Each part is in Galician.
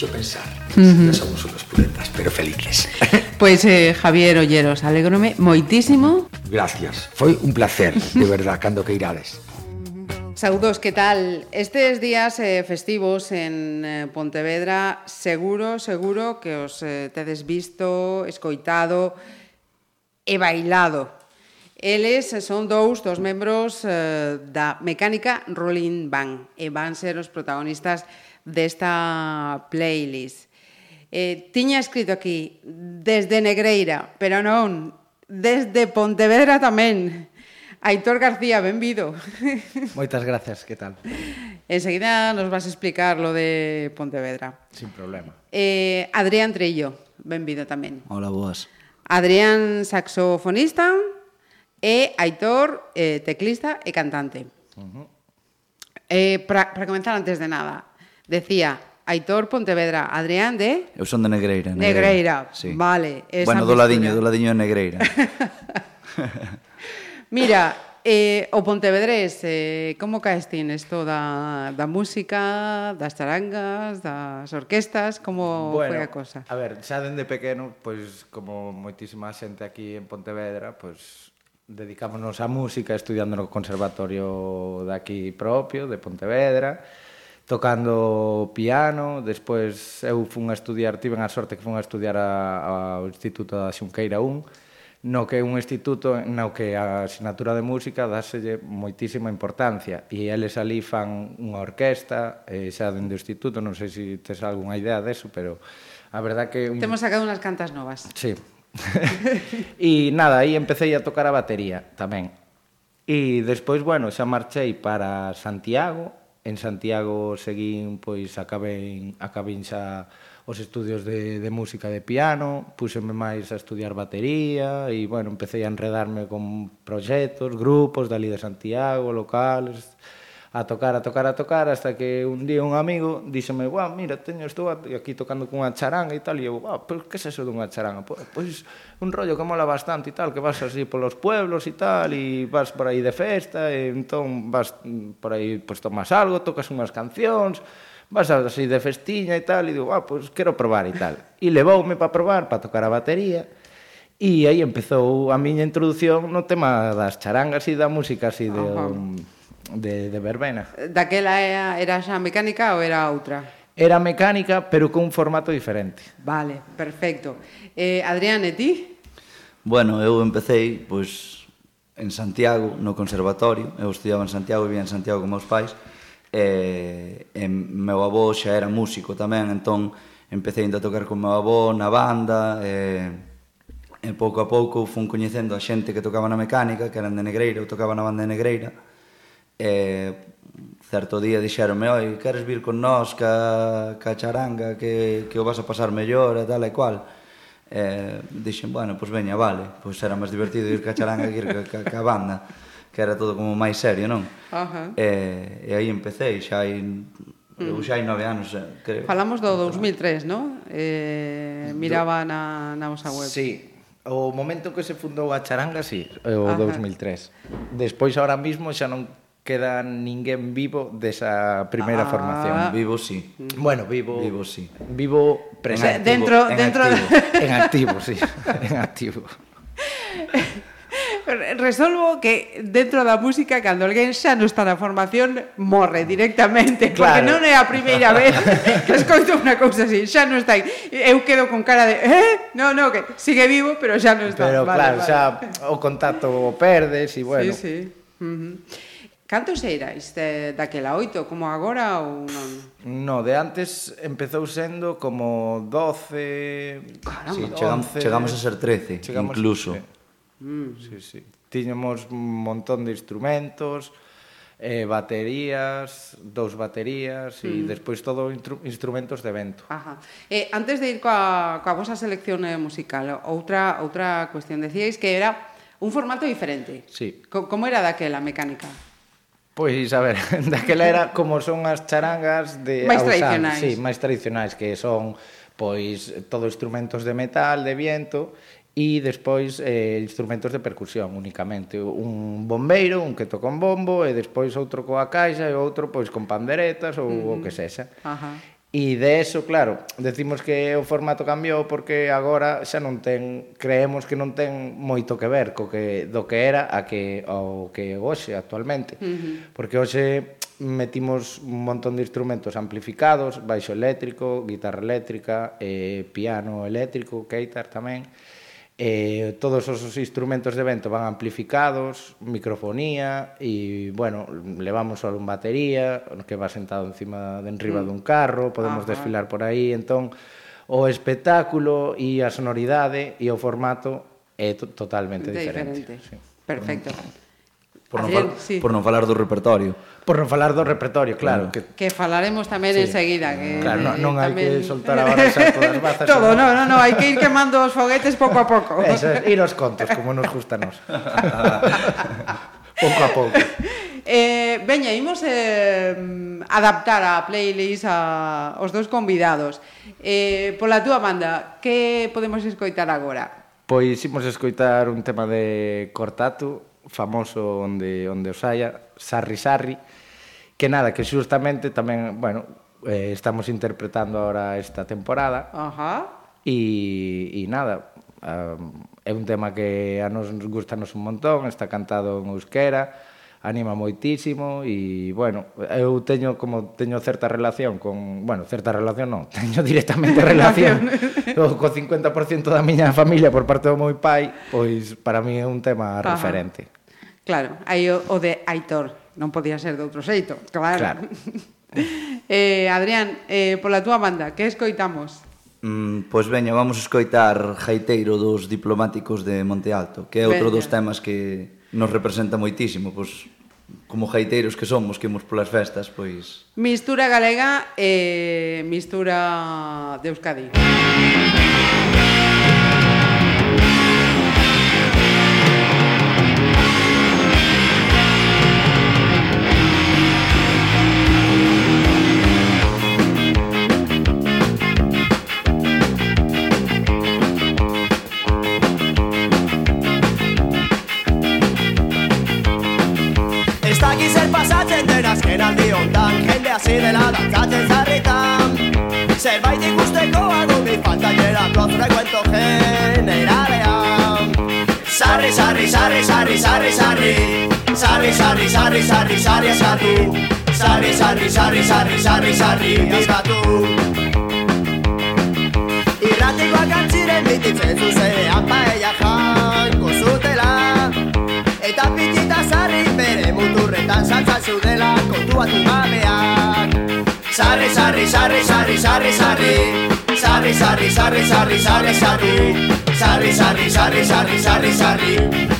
preciso pensar. Uh -huh. somos unos puletas, pero felices. Pois, pues, eh, Javier Olleros, alegrome moitísimo. Gracias, foi un placer, de verdad, cando que irades. Saudos, que tal? Estes días eh, festivos en eh, Pontevedra, seguro, seguro que os eh, tedes visto, escoitado e bailado. Eles eh, son dous dos membros eh, da mecánica Rolling Band e van ser os protagonistas desta playlist. Eh, tiña escrito aquí desde Negreira, pero non, desde Pontevedra tamén. Aitor García, benvido. Moitas gracias, que tal? Enseguida nos vas a explicar lo de Pontevedra. Sin problema. Eh, Adrián Trillo, benvido tamén. Hola, boas. Adrián, saxofonista, e Aitor, eh, teclista e cantante. Uh -huh. eh, para, para comenzar, antes de nada, Decía, Aitor Pontevedra, Adrián de... Eu son de Negreira. Negreira, Negreira. sí. vale. Esa bueno, do ladiño, do ladiño de Negreira. Mira, eh, o Pontevedrés, eh, como caes ti nesto da, da música, das charangas, das orquestas, como bueno, foi a cosa? A ver, xa dende pequeno, pois como moitísima xente aquí en Pontevedra, pois dedicámonos á música estudiando no conservatorio daqui propio, de Pontevedra, tocando piano, despois eu fun a estudiar, tiven a sorte que fun a estudiar a, ao Instituto da Xunqueira 1, no que é un instituto no que a asignatura de música dáselle moitísima importancia e eles ali fan unha orquesta e xa dende o instituto, non sei se tes algunha idea deso, pero a verdad que... Un... Temos sacado unhas cantas novas. Sí. e nada, aí empecé a tocar a batería tamén. E despois, bueno, xa marchei para Santiago, en Santiago seguín, pois acaben, acaben xa os estudios de, de música de piano, púxeme máis a estudiar batería e, bueno, empecé a enredarme con proxectos, grupos dali de Santiago, locales, a tocar, a tocar, a tocar, hasta que un día un amigo díxome, "Guau, mira, teño estou aquí tocando cunha charanga e tal", e eu, "Ah, pero que é es eso dunha charanga?" Pois, pois un rollo que mola bastante e tal, que vas así polos pueblos e tal, e vas por aí de festa, e entón vas por aí, pois tomas algo, tocas unhas cancións, vas así de festiña e tal, e digo, ah, pois pues quero probar e tal. E levoume para probar, para tocar a batería, e aí empezou a miña introdución no tema das charangas e da música así de... Uh -huh. um, de, de verbena. Daquela era xa mecánica ou era outra? era mecánica, pero con un formato diferente. Vale, perfecto. Eh, Adrián, e ti? Bueno, eu empecé pois, en Santiago, no conservatorio. Eu estudiaba en Santiago, vivía en Santiago con meus pais. E, e meu avó xa era músico tamén, entón empecé a tocar con meu avó na banda. E, e pouco a pouco fun coñecendo a xente que tocaba na mecánica, que eran de Negreira, eu tocaba na banda de Negreira E certo día dixeronme, oi, queres vir con nós ca, ca charanga que, que o vas a pasar mellor e tal e cual? E dixen, bueno, pois veña, vale, pois era máis divertido ir ca charanga que ir ca, ca, ca banda, que era todo como máis serio, non? Uh -huh. e, e aí empecé, xa hai Eu mm. xa hai nove anos, eh, creo. Falamos do 2003, non? Eh, miraba na, na vosa web. Sí, o momento que se fundou a charanga, sí, o Ajá. 2003. Despois, ahora mismo, xa non queda ninguén vivo desa primeira ah, formación. Vivo sí. Bueno, vivo Vivo sí. Vivo presente. Dentro en dentro activo, en activo, sí, en activo. resolvo que dentro da música cando alguén xa non está na formación morre directamente claro. porque non é a primeira vez que escoito unha cousa así xa non está aí eu quedo con cara de eh? non, non, que sigue vivo pero xa non está pero vale, claro, vale. xa o contacto o perdes e bueno sí, sí. Uh -huh. Cantos erais de, daquela oito, como agora ou non? No, de antes empezou sendo como 12... Caramba, sí, chegam, 11, chegamos a ser 13, chegamos incluso. A... Mm. Sí, sí. Tiñamos un montón de instrumentos, eh, baterías, dous baterías mm. e despois todo instru instrumentos de vento. Ajá. Eh, antes de ir coa, coa vosa selección eh, musical, outra, outra cuestión. Decíais que era un formato diferente. Sí. Co como era daquela mecánica? Pois, a ver, daquela era como son as charangas de máis tradicionais. Sí, máis tradicionais, que son pois todo instrumentos de metal, de viento, e despois eh, instrumentos de percusión únicamente, un bombeiro, un que toca un bombo e despois outro coa caixa e outro pois con panderetas ou uh -huh. o que sexa. Ajá. E de eso, claro, decimos que o formato cambiou porque agora xa non ten, creemos que non ten moito que ver co que do que era a que ao que hoxe actualmente. Uh -huh. Porque hoxe metimos un montón de instrumentos amplificados, baixo eléctrico, guitarra eléctrica, eh, piano eléctrico, keitar tamén eh, todos os instrumentos de vento van amplificados, microfonía e, bueno, levamos só un batería que va sentado encima de enriba mm. dun carro, podemos Ajá. desfilar por aí, entón o espectáculo e a sonoridade e o formato é to totalmente diferente. diferente. Sí. Perfecto. Mm. Por non, fal, sí. por non falar do repertorio. Por non falar do repertorio, claro. claro. Que, que falaremos tamén sí. enseguida. Que, claro, non, non tamén... hai que soltar agora xa todas as bazas. Todo, non, non, no, hai que ir quemando os foguetes pouco a pouco. Eso, ir os contos, como nos gusta nos. pouco a pouco. Eh, veña, imos eh, adaptar a playlist a, os dous convidados. Eh, pola túa banda, que podemos escoitar agora? Pois imos escoitar un tema de Cortatu, famoso onde, onde os haya, Sarri Sarri, que nada, que xustamente tamén, bueno, eh, estamos interpretando ahora esta temporada. Ajá. E, e nada, um, é un tema que a nos gustanos un montón, está cantado en euskera, anima moitísimo e, bueno, eu teño como teño certa relación con, bueno, certa relación non, teño directamente relación co 50% da miña familia por parte do meu pai, pois para mí é un tema Ajá. referente. Claro, aí o, o de Aitor, non podía ser de outro xeito, claro. claro. eh, Adrián, eh, pola túa banda, que escoitamos? Mm, pois veña, vamos escoitar Jaiteiro dos Diplomáticos de Monte Alto, que é outro veña. dos temas que nos representa moitísimo, pois como jaiteiros que somos, que imos polas festas, pois... Mistura galega e eh, mistura de Euskadi. Hasi dela dantzatzen zarritan Zerbait ikusteko adubi falta jerako frekuento generalean Sarri, sarri, sarri, sarri, sarri, sarri Sarri, sarri, sarri, sarri, sarri, eskatu Sarri, sarri, sarri, sarri, sarri, sarri, eskatu Irratikoak antziren bititzen zuzenean paella janko zutela Eta pitita sarri bere muturretan saltza zudela kontuatu gabean Sarri, sarri, sarri, sarri, sarri, sarri. Sarri, sarri, sarri, sarri, sarri, sarri. Sarri, sarri, sarri, sarri, sarri, sarri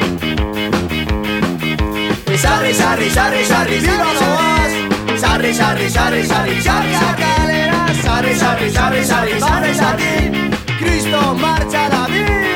sarri, sarri, sarri, sarri, zira sarri, Sarri, sarri, sarri, sarri, sarri, akalera Sarri, sarri, sarri, sarri, sarri, sarri, kristo martxa dabil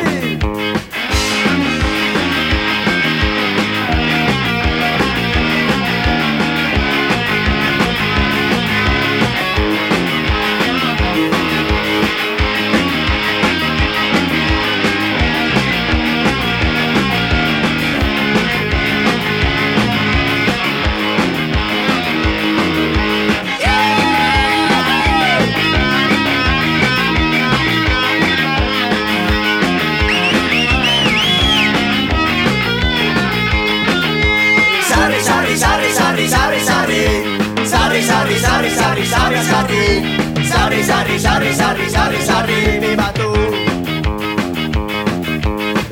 Sari sari sari sari sari sari bibatu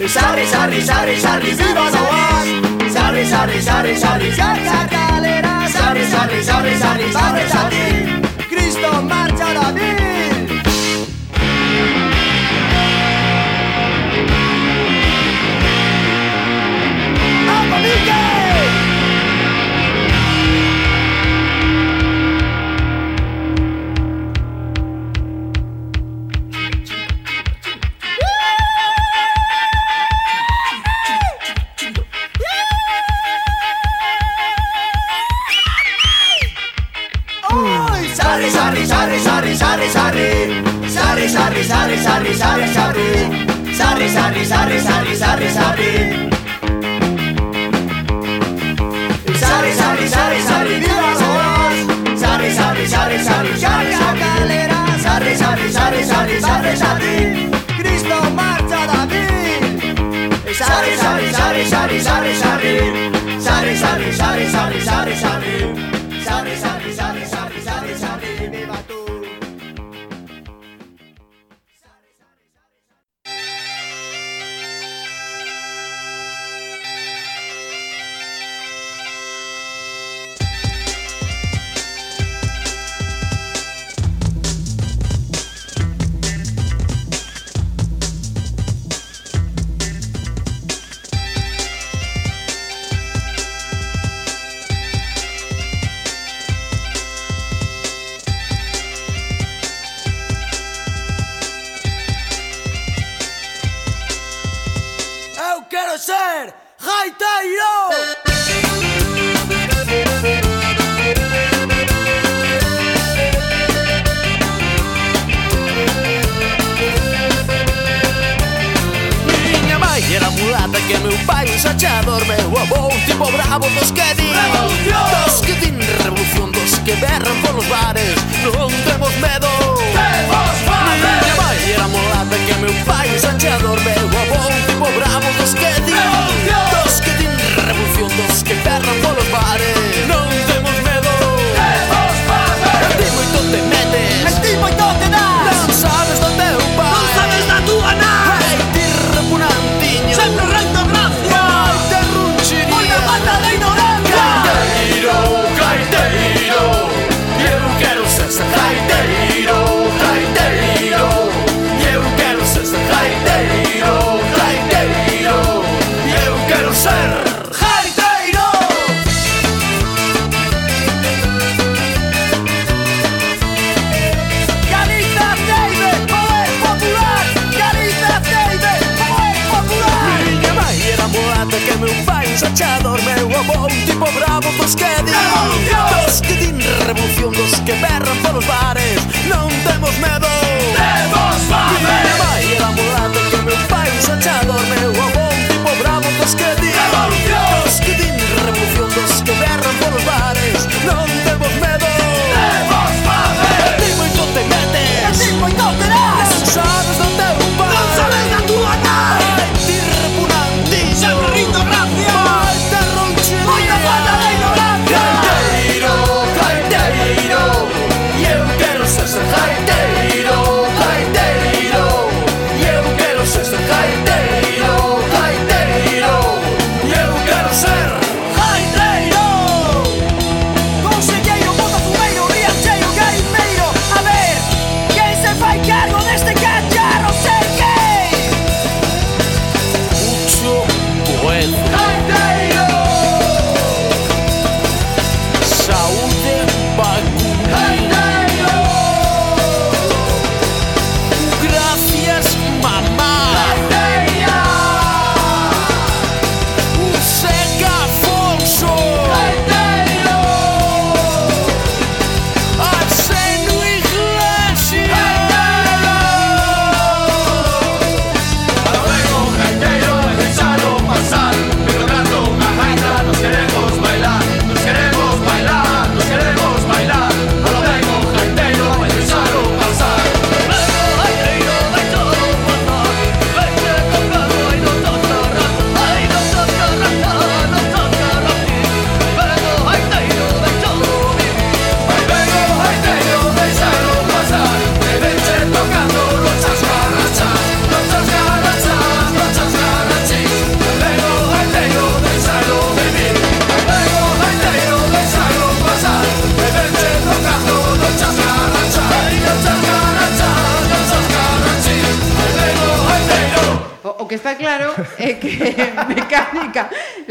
Sari sari sari sari sari sari bibasoa Sari sari sari sari sari sari kaleraz Sari sari sari sari sari sari sarri, sarri, sarri, sarri. Sarri, sarri, sarri, sarri, viva las Sarri, sarri, sarri, sarri, sarri, la calera. Sarri, sarri, sarri, sarri, sarri, sarri. Cristo marcha David. Sarri, sarri, sarri, sarri, sarri, sarri. Sarri, sarri, sarri, sarri, sarri, sarri. Sarri, sarri, sarri, sarri, sarri.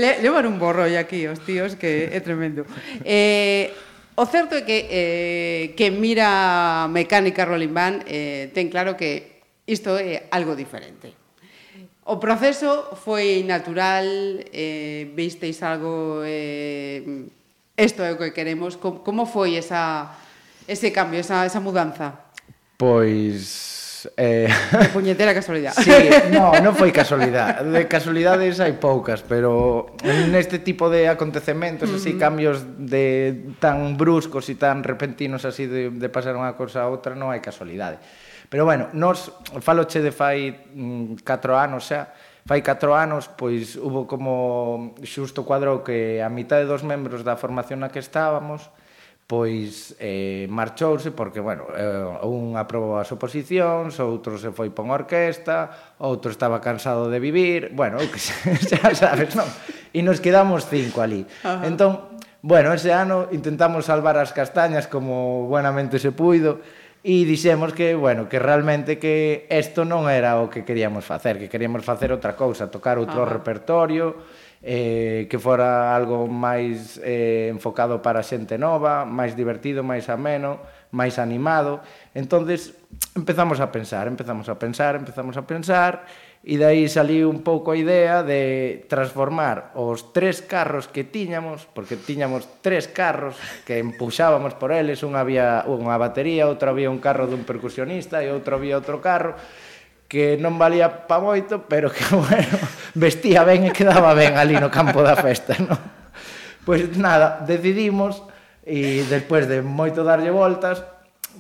Le, levar un borroi aquí os tíos que é tremendo. Eh, o certo é que eh, que mira mecánica Rolling Van eh, ten claro que isto é algo diferente. O proceso foi natural, eh, visteis algo, eh, isto é o que queremos, como, como foi esa, ese cambio, esa, esa mudanza? Pois Eh... De puñetera casualidade. Sí, no, non foi casualidade. De casualidades hai poucas, pero neste tipo de acontecementos, así, cambios de tan bruscos e tan repentinos así de, de pasar unha cousa a outra, non hai casualidade. Pero bueno, nos faloche de fai mm, 4 anos xa, fai 4 anos pois hubo como xusto cuadro que a mitad de dos membros da formación na que estábamos pois eh, marchouse porque, bueno, eh, un aprobou as oposicións, outro se foi pon orquesta, outro estaba cansado de vivir, bueno, que xa sabes, non? E nos quedamos cinco ali. Ajá. Entón, bueno, ese ano intentamos salvar as castañas como buenamente se puido, e dixemos que, bueno, que realmente que isto non era o que queríamos facer, que queríamos facer outra cousa, tocar outro Ajá. repertorio, eh, que fora algo máis eh, enfocado para xente nova, máis divertido, máis ameno, máis animado. Entonces empezamos a pensar, empezamos a pensar, empezamos a pensar, e dai saliu un pouco a idea de transformar os tres carros que tiñamos, porque tiñamos tres carros que empuxábamos por eles, un había unha batería, outro había un carro dun percusionista e outro había outro carro, que non valía pa moito, pero que, bueno, vestía ben e quedaba ben ali no campo da festa, non? Pois nada, decidimos, e despois de moito darlle voltas,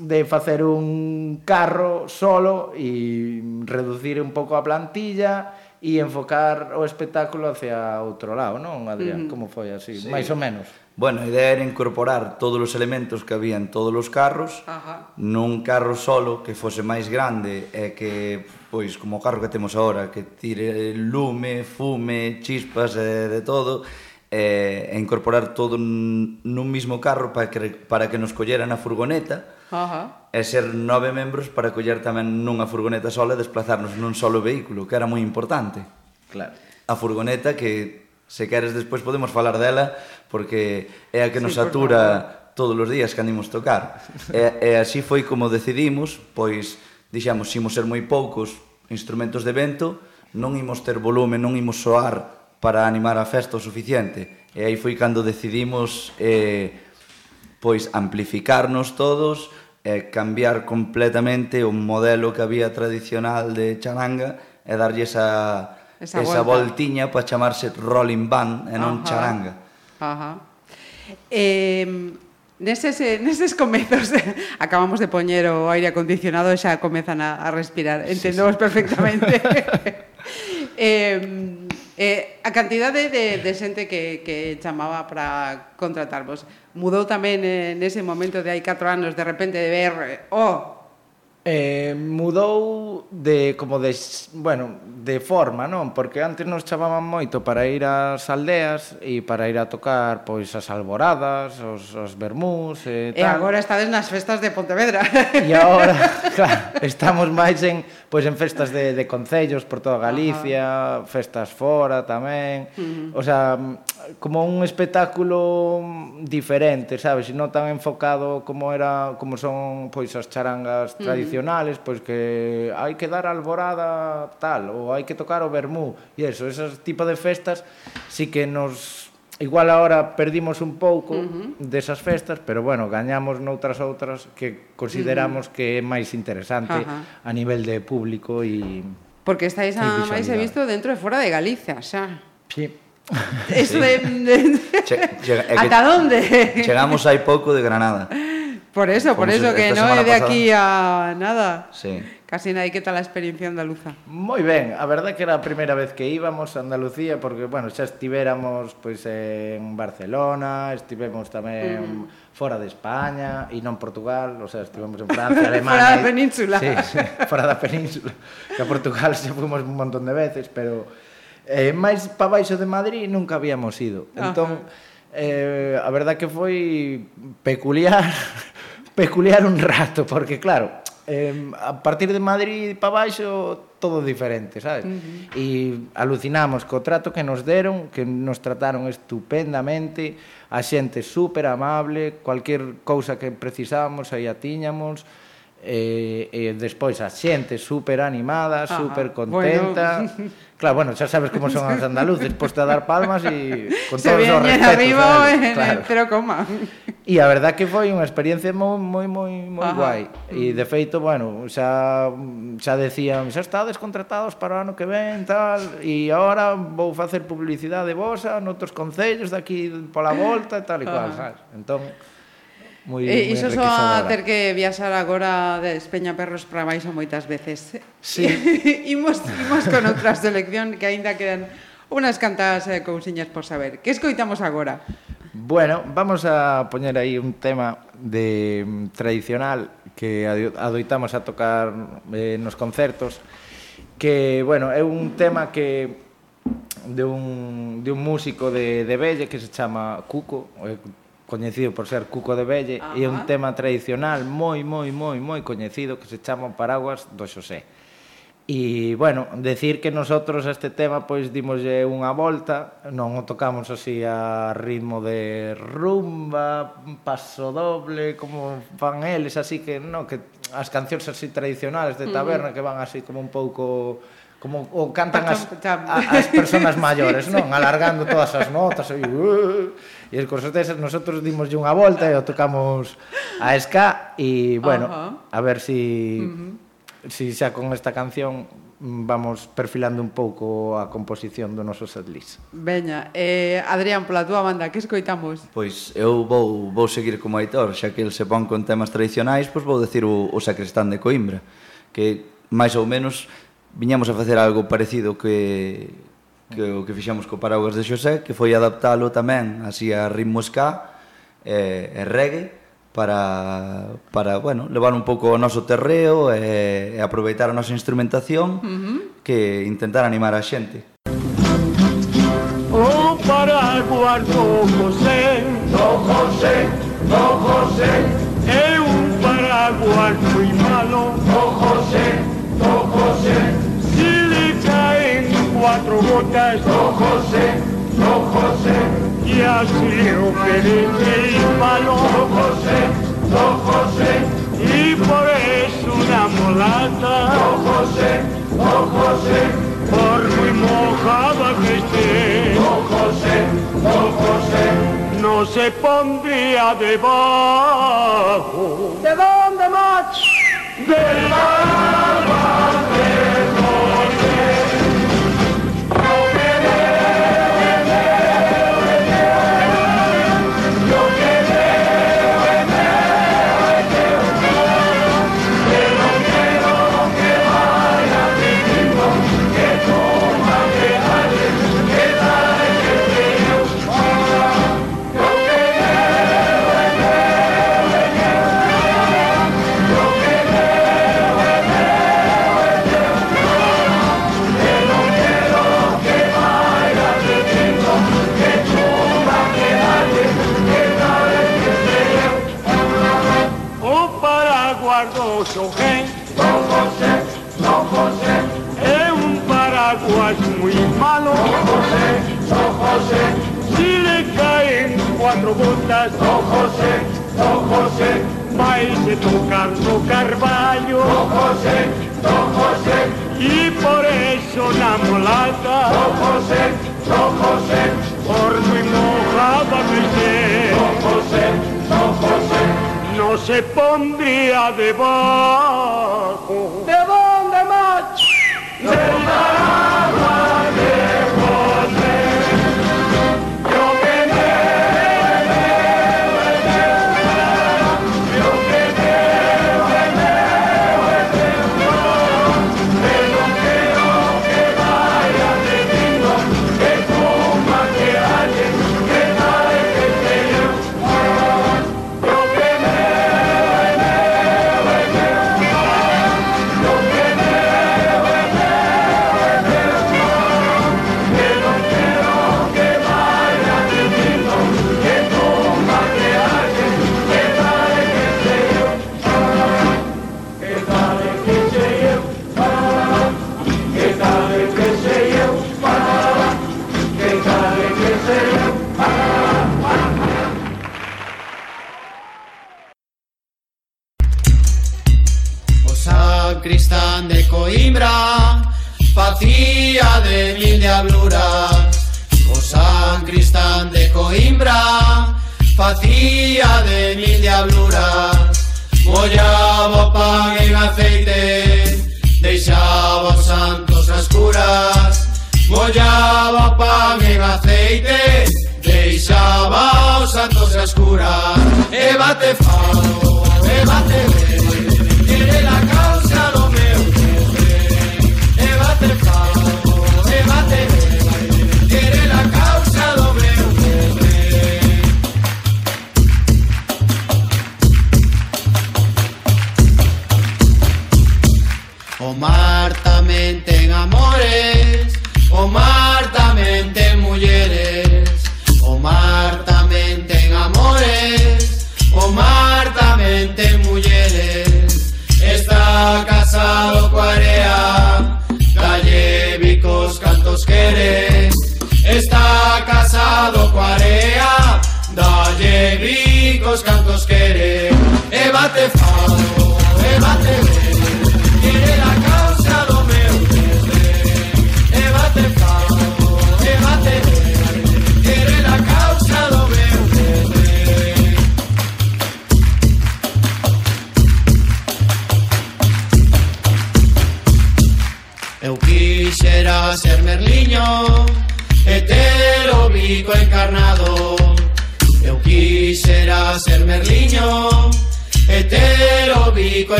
de facer un carro solo e reducir un pouco a plantilla e enfocar o espectáculo hacia outro lado, non, Adrián? Mm. Como foi así? Sí. máis ou menos. Bueno, a idea era incorporar todos os elementos que había en todos os carros Ajá. nun carro solo que fose máis grande e que, pois, como o carro que temos agora, que tire lume, fume, chispas e de todo, e, e incorporar todo nun mismo carro para que, para que nos colleran a furgoneta Ajá. e ser nove membros para coller tamén nunha furgoneta sola e desplazarnos nun solo vehículo, que era moi importante. Claro. A furgoneta que Se queres, despois podemos falar dela, porque é a que nos sí, atura todos os días que andimos tocar. e, e así foi como decidimos, pois, dixemos, imos ser moi poucos instrumentos de vento, non imos ter volume, non imos soar para animar a festa o suficiente. E aí foi cando decidimos eh, pois amplificarnos todos, e cambiar completamente o modelo que había tradicional de charanga e darlle esa esa, esa volta. voltiña para chamarse Rolling Band e non Ajá. charanga. Ajá. Eh, neses, neses comezos acabamos de poñer o aire acondicionado e xa comezan a, a respirar entendemos sí, sí. perfectamente eh, eh, a cantidade de, de xente que, que chamaba para contratarvos mudou tamén eh, nese momento de hai 4 anos de repente de ver oh, Eh, mudou de como de, bueno, de forma, non? Porque antes nos chamaban moito para ir ás aldeas e para ir a tocar pois as alboradas, os, os vermús e tal. E agora estades nas festas de Pontevedra. E agora, claro, estamos máis en pois en festas de, de concellos por toda Galicia, Ajá. festas fora tamén, uh -huh. o sea, como un espectáculo diferente, sabes, e non tan enfocado como era como son pois as charangas tradicionales, uh -huh. pois que hai que dar alborada tal ou hai que tocar o vermú, e eso, esos tipo de festas sí que nos Igual agora perdimos un pouco uh -huh. desas festas, pero bueno, gañamos noutras outras que consideramos uh -huh. que é máis interesante uh -huh. a nivel de público e Porque estáis a máis e visto dentro e fora de Galicia, xa. Sí. Eso sí. de, de... Che, che, é que Ata onde? Chegamos hai pouco de Granada. Por eso, por, por eso, eso que non é de pasada. aquí a nada. Sí. Casina, e que tal a experiencia andaluza? Moi ben, a verdade que era a primeira vez que íbamos a Andalucía porque, bueno, xa estivéramos pois en Barcelona, estivemos tamén mm. fora de España e non Portugal, o sea, estivemos en Francia, Alemania... fora da península. Sí, sí, fora da península. Que a Portugal xa fuimos un montón de veces, pero eh, máis pa baixo de Madrid nunca habíamos ido. Entón, eh, a verdade que foi peculiar peculiar un rato, porque claro, eh, a partir de Madrid para baixo todo diferente, sabes? Uh -huh. E alucinamos co trato que nos deron, que nos trataron estupendamente, a xente super amable, cualquier cousa que precisábamos aí a tiñamos, e, e despois a xente super animada, Ajá, super contenta. Bueno. Claro, bueno, xa sabes como son os andaluces, poste a dar palmas e con Se todos os respetos. arriba en claro. pero coma. E a verdad que foi unha experiencia moi moi moi moi Ajá. guai. E de mm. feito, bueno, xa xa decían, xa estades contratados para o ano que ven, tal, e agora vou facer publicidade vosa noutros concellos daqui pola volta e tal e cual, sabes? Entón, moi e, iso só a ter que viaxar agora de Espeña Perros para baixo moitas veces. Sí. imos, imos con outra selección que aínda quedan unhas cantas eh, cousiñas por saber. Que escoitamos agora? Bueno, vamos a poñer aí un tema de mm, tradicional que adoitamos a tocar eh, nos concertos que, bueno, é un tema que de un, de un músico de, de Belle que se chama Cuco, eh, coñecido por ser Cuco de Belle, Ajá. e un tema tradicional moi, moi, moi, moi coñecido que se chama Paraguas do Xosé. E, bueno, decir que nosotros este tema pois dimoslle unha volta, non o tocamos así a ritmo de rumba, paso doble, como fan eles, así que, no, que as cancións así tradicionales de taberna que van así como un pouco como o cantan as, as persoas maiores, non? Alargando todas as notas e... Uh, E os corseteses nosotros dimoslle unha volta e o tocamos a ska e, bueno, uh -huh. a ver si, uh -huh. si xa con esta canción vamos perfilando un pouco a composición do noso setlist. Veña, eh, Adrián, pola túa banda, que escoitamos? Pois eu vou, vou seguir como Aitor, xa que el se pon con temas tradicionais, pois vou decir o, o sacristán de Coimbra, que máis ou menos viñamos a facer algo parecido que que o que fixemos co Paraguas de Xosé, que foi adaptalo tamén así a ritmo ska e, e reggae para, para bueno, levar un pouco o noso terreo e, e aproveitar a nosa instrumentación uh -huh. que intentar animar a xente. O Paraguas do José Do José, do José É un paraguas moi malo πατρογόντας το Χωσέ, το Χωσέ και ασύλιο παιδί και υπαλλό το Χωσέ, το Χωσέ οι πορές του να μολάτα το Χωσέ, το Χωσέ όρμη μοχάβα Χριστέ το Χωσέ, το Χωσέ. No se pondría debajo de dónde más del alba de noche cuatro gotas Don José, Don José Vai se tocar no carballo Don José, Don José. Y por eso na molata Don José, Don José. Por mojada que esté Don José, Don José. No se pondría debajo. ¿De dónde más? Del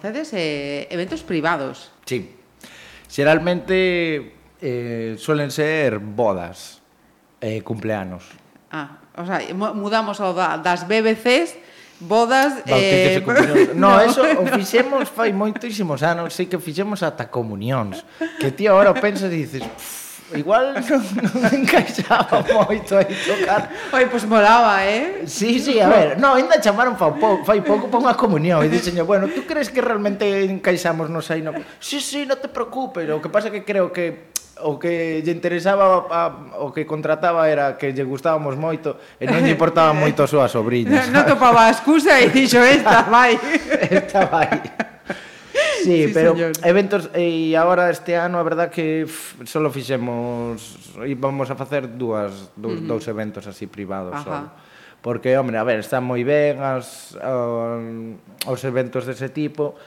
facedes eh, eventos privados. Sí. Xeralmente eh, suelen ser bodas, eh, cumpleanos. Ah, o sea, mudamos ao da, das BBCs bodas eh no, no, eso o fixemos fai moitísimos anos, sei que fixemos ata comunións, que ti agora pensas e dices, pff, Igual non, non encaixaba moito aí tocar. Oi, pois molaba, eh? Sí, sí, a ver. No, ainda chamaron fa, pouco, fai pouco para unha comunión. E dixenlle, bueno, tú crees que realmente encaixamos nos aí? No... Sí, sí, non te preocupes. O que pasa que creo que o que lle interesaba a, o que contrataba era que lle gustábamos moito e non lle importaba moito a súa sobrinha. Non no topaba a excusa e dixo esta vai. esta vai. Sí, sí pero señor. eventos e agora este ano a verdad que f, solo fixemos vamos a facer dúas dous, uh -huh. dous eventos así privados Ajá. solo. Porque, hombre, a ver, están moi ben as, uh, os eventos dese tipo,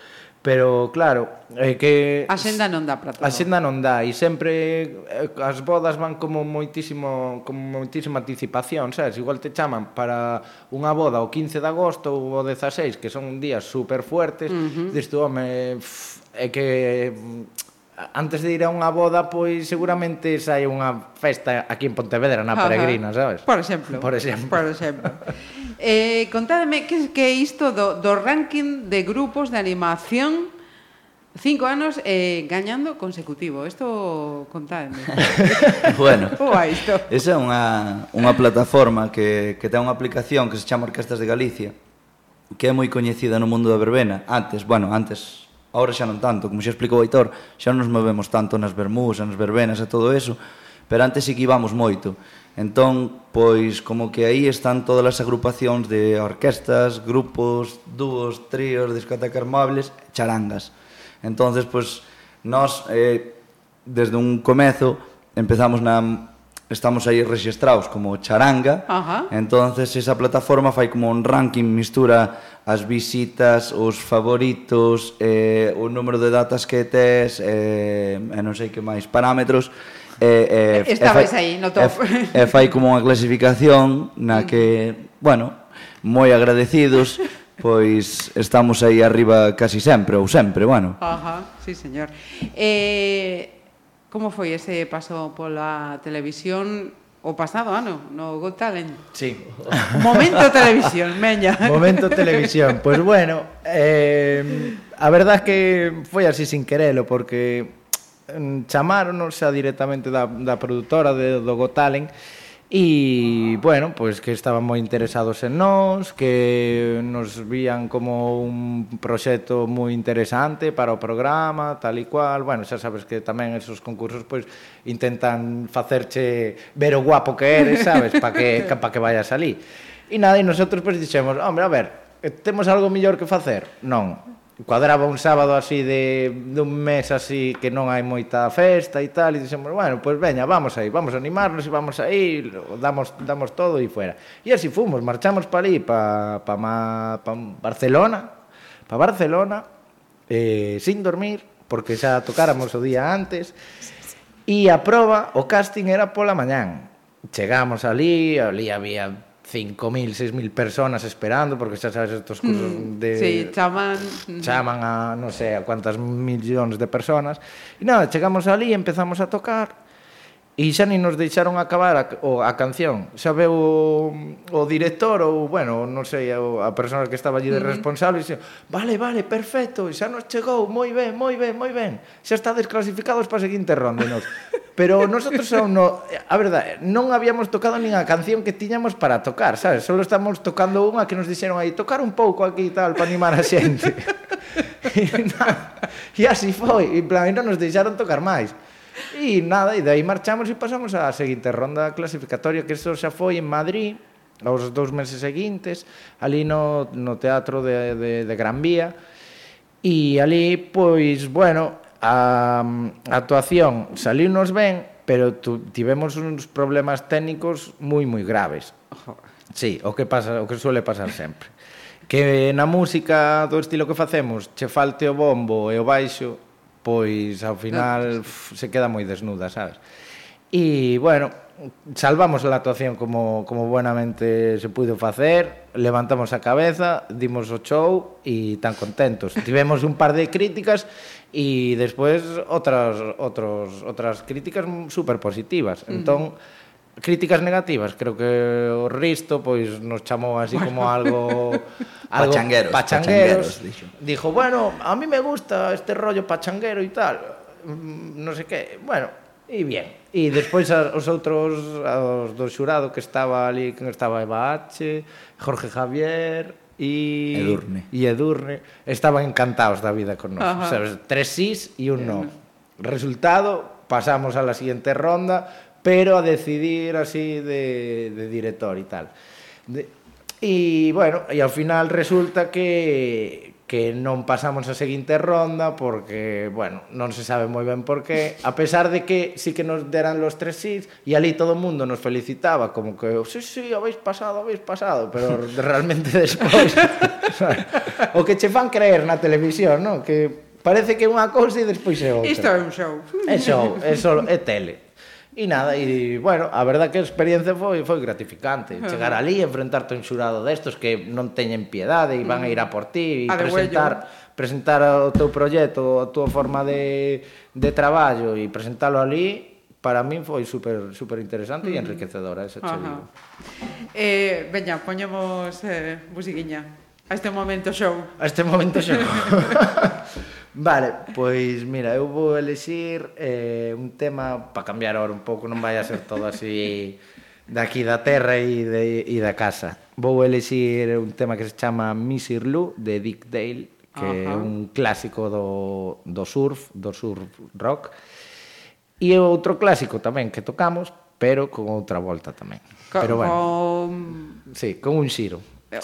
Pero claro, é que a xenda non dá para todo. A xenda non dá e sempre eh, as bodas van como moitísimo como moitísima anticipación, sabes? Igual te chaman para unha boda o 15 de agosto ou o 16, que son días super fuertes, uh -huh. dis tú, home, pff, é que mm, antes de ir a unha boda, pois seguramente sai unha festa aquí en Pontevedra na Peregrina, sabes? Por exemplo. Por exemplo. Por exemplo. Eh, contádeme que, que é isto do, do ranking de grupos de animación Cinco anos eh, gañando consecutivo. Isto contádeme. bueno, isto? esa é unha, unha plataforma que, que ten unha aplicación que se chama Orquestas de Galicia que é moi coñecida no mundo da verbena. Antes, bueno, antes, ahora xa non tanto, como xa explicou Aitor, xa non nos movemos tanto nas vermús, nas verbenas e todo eso, pero antes sí que íbamos moito. Entón, pois, como que aí están todas as agrupacións de orquestas, grupos, dúos, tríos, discotecas móviles, charangas. Entonces, pois, nós, eh, desde un comezo, empezamos na estamos aí registrados como charanga. Ajá. Entonces esa plataforma fai como un ranking, mistura as visitas, os favoritos, eh, o número de datas que tes, eh, e non sei que máis parámetros E, e, Estabais e fai, aí no top. E, e fai como unha clasificación na que, bueno, moi agradecidos, pois estamos aí arriba casi sempre ou sempre, bueno. Ajá, sí, señor. Eh, como foi ese paso pola televisión o pasado ano no Got Talent? Sí. Momento televisión, meña. Momento televisión. Pois pues bueno, eh, a verdad es que foi así sin querelo porque Mm, chamáronos xa directamente da, da produtora de, do Got Talent E, bueno, pois que estaban moi interesados en nós, que nos vían como un proxecto moi interesante para o programa, tal e cual. Bueno, xa sabes que tamén esos concursos pois intentan facerche ver o guapo que eres, sabes, para que para que vayas ali. E nada, e nosotros pois dixemos, "Hombre, a ver, temos algo mellor que facer?" Non cuadraba un sábado así de dun mes así que non hai moita festa e tal, e dixemos, bueno, pois pues veña, vamos aí, vamos a animarnos, vamos aí, damos, damos todo e fuera. E así fomos, marchamos para ali, para pa, pa Barcelona, para Barcelona, eh, sin dormir, porque xa tocáramos o día antes, e a prova, o casting era pola mañán. Chegamos ali, ali había 5.000, 6.000 personas esperando, porque xa sabes estos cursos mm, de... Sí, chaman... Chaman a, non sei, a cuantas millóns de personas. E nada, chegamos ali, empezamos a tocar, e xa ni nos deixaron acabar a, o, a canción. Xa veu o, o director ou, bueno, non sei, o, a persona que estaba allí de responsable, e xa, vale, vale, perfecto, xa nos chegou, moi ben, moi ben, moi ben. Xa está desclasificados para a seguinte ronda, nos. Pero nosotros aún no, a verdade, non habíamos tocado nin a canción que tiñamos para tocar, sabes? Solo estamos tocando unha que nos dixeron aí, tocar un pouco aquí e tal, para animar a xente. e, na, e así foi, e, plan, e non nos deixaron tocar máis. E nada, e dai marchamos e pasamos á seguinte ronda clasificatoria, que isto xa foi en Madrid, aos dous meses seguintes, ali no, no teatro de, de, de Gran Vía, e ali, pois, bueno, a, a actuación saliu nos ben, pero tu, tivemos uns problemas técnicos moi, moi graves. Sí, o que pasa, o que suele pasar sempre. Que na música do estilo que facemos, che falte o bombo e o baixo, pois ao final eh, se queda moi desnuda, sabes? E, bueno, salvamos a actuación como, como buenamente se pudo facer, levantamos a cabeza, dimos o show e tan contentos. Tivemos un par de críticas e despois outras, outros, outras críticas super positivas. Entón, uh -huh críticas negativas, creo que o Risto pois nos chamou así como algo algo pachangueros, pachangueros, pachangueros dixo. Dijo, "Bueno, a mí me gusta este rollo pachanguero e tal, mm, non sei que". Bueno, e bien. E despois os outros os do xurado que estaba ali, que estaba Eva H, Jorge Javier, e Edurne. E Edurne estaban encantados da vida con nós. Ajá. Sabes, tres sís e un eh, no. Resultado, pasamos a la siguiente ronda, pero a decidir así de, de director e tal. De, e, bueno, e ao final resulta que, que non pasamos a seguinte ronda porque, bueno, non se sabe moi ben por qué, a pesar de que sí que nos deran los tres sís e ali todo o mundo nos felicitaba como que, sí, sí, habéis pasado, habéis pasado, pero realmente despois o que che fan creer na televisión, non? Que parece que é unha cousa e despois é outra. Isto é un show. É show, é solo, é tele. E nada, e bueno, a verdad que a experiencia foi foi gratificante. Uh -huh. Chegar ali, enfrentarte a un xurado destos que non teñen piedade e van a ir a por ti e presentar presentar o teu proxecto, a túa forma de, de traballo e presentalo ali para min foi super super interesante e enriquecedora, esa che digo. Eh, veña, poñemos eh, musiquiña. A este momento show. A este momento show. Vale, pois mira, eu vou elixir eh, un tema para cambiar ahora un pouco, non vai a ser todo así daqui da terra e, de, e da casa. Vou elexir un tema que se chama Missir Lou de Dick Dale, que uh é un clásico do, do surf, do surf rock. E outro clásico tamén que tocamos, pero con outra volta tamén. Co pero bueno. con... Sí, con un xiro. Pero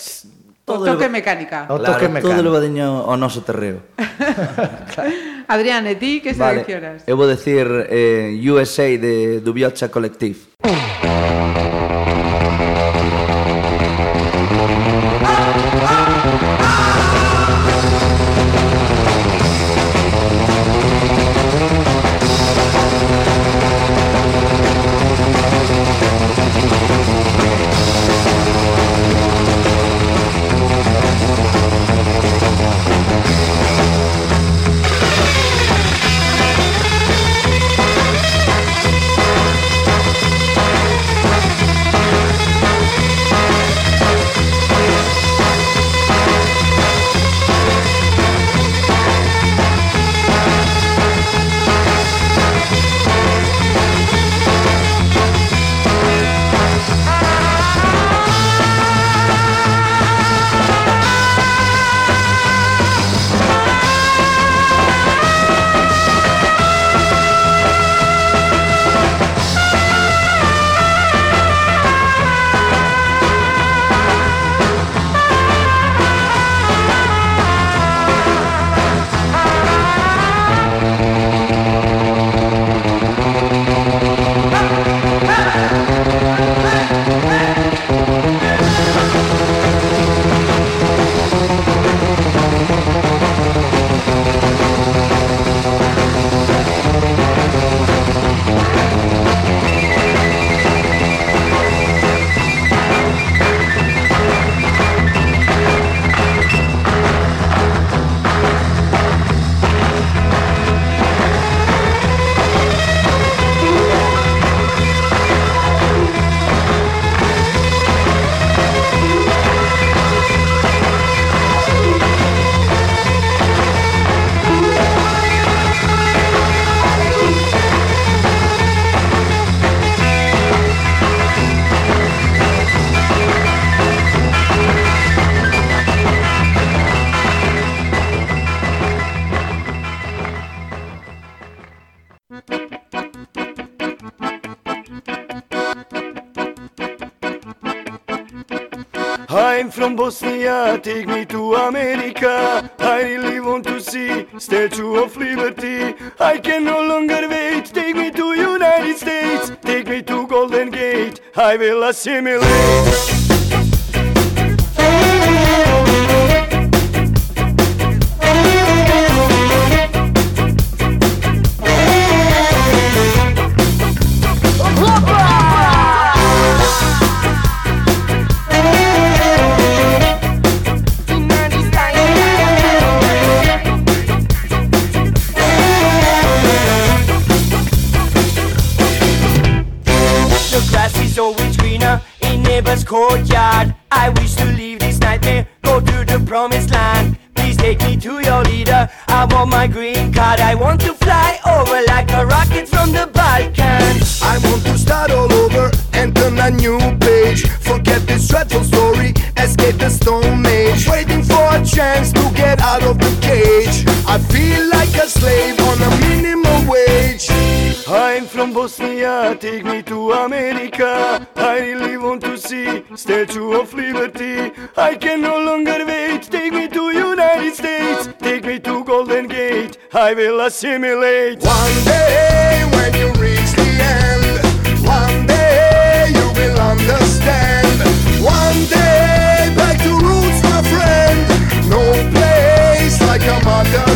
todo o toque lo, mecánica. O toque mecánica. mecánico. Todo levadiño ao noso terreo. claro. Adrián, e ti que seleccionas? Eu vou decir eh, USA de Dubiocha Collective. America. I really want to see Statue of Liberty. I can no longer wait. Take me to United States. Take me to Golden Gate. I will assimilate. I will assimilate. One day when you reach the end, one day you will understand. One day back to roots, my friend. No place like a motherland.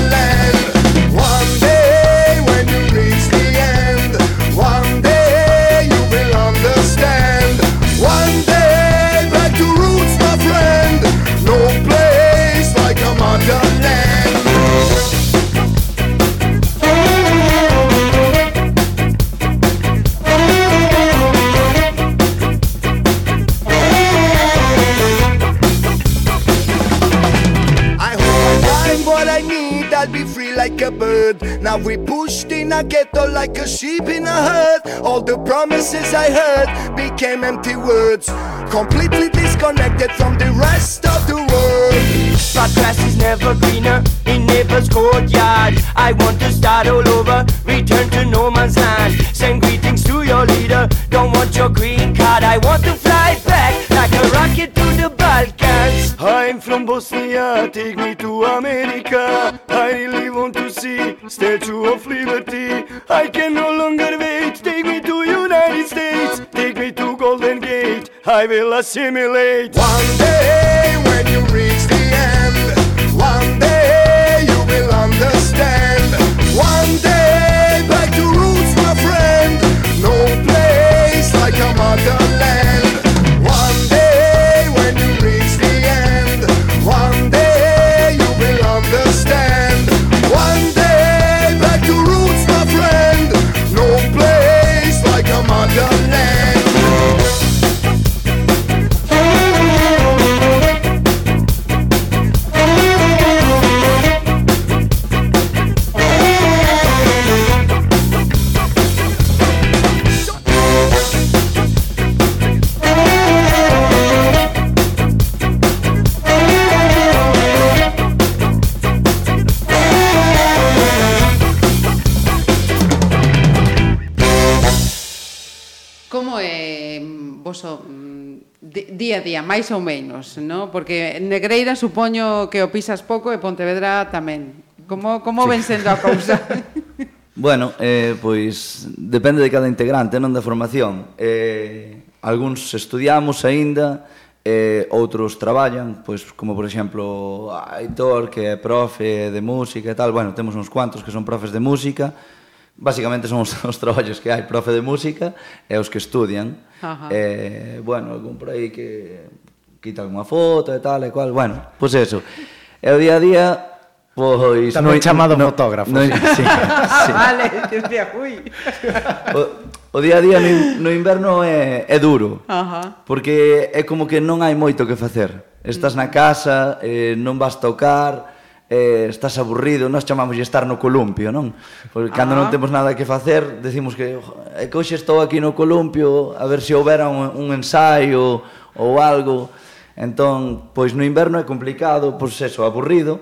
Like a sheep in a herd. All the promises I heard became empty words. Completely disconnected from the rest of the world. But grass is never greener in neighbor's courtyard. I want to start all over, return to no man's land. Send greetings to your leader. Don't want your green card. I want to fly back like a rocket to the Balkans. I'm from Bosnia, take me to America. I really want to see Statue of Liberty. I will assimilate. One day when you reach the end, one day you will understand. One day back to roots, my friend. No place like a motherland. máis ou menos, no? porque Negreira supoño que o pisas pouco e Pontevedra tamén. Como, como sí. ven sendo a cousa? bueno, eh, pois depende de cada integrante, non da formación. Eh, algúns estudiamos aínda, eh, outros traballan, pois como por exemplo Aitor, que é profe de música e tal, bueno, temos uns cuantos que son profes de música, Básicamente son os, os traballos que hai profe de música e os que estudian. Ajá. Eh, bueno, algún por aí que quita algunha foto e tal e cual. Bueno, pois pues eso. E o día a día Pois Tamén chamado no, fotógrafo. No, sí, ah, sí. vale, dicía, ui. O, o día a día no, no inverno é, é duro, Ajá. porque é como que non hai moito que facer. Estás na casa, eh, non vas tocar, eh, estás aburrido, nós chamamos de estar no columpio, non? Porque cando ah. non temos nada que facer, decimos que e que hoxe estou aquí no columpio a ver se houbera un, un ensaio ou algo. Entón, pois no inverno é complicado, pois eso, aburrido,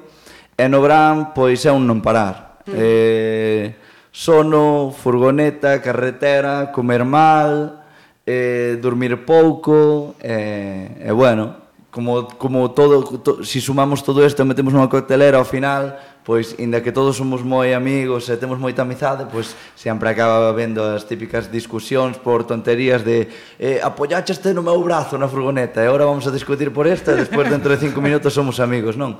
e no verán, pois é un non parar. Mm. Eh, sono, furgoneta, carretera, comer mal, eh, dormir pouco, eh, e, eh, eh, bueno, como, como todo, to, si sumamos todo isto e metemos nunha coctelera ao final, pois, inda que todos somos moi amigos e temos moita amizade, pois, sempre acaba vendo as típicas discusións por tonterías de eh, apoyache este no meu brazo na furgoneta e agora vamos a discutir por esta e despois dentro de cinco minutos somos amigos, non?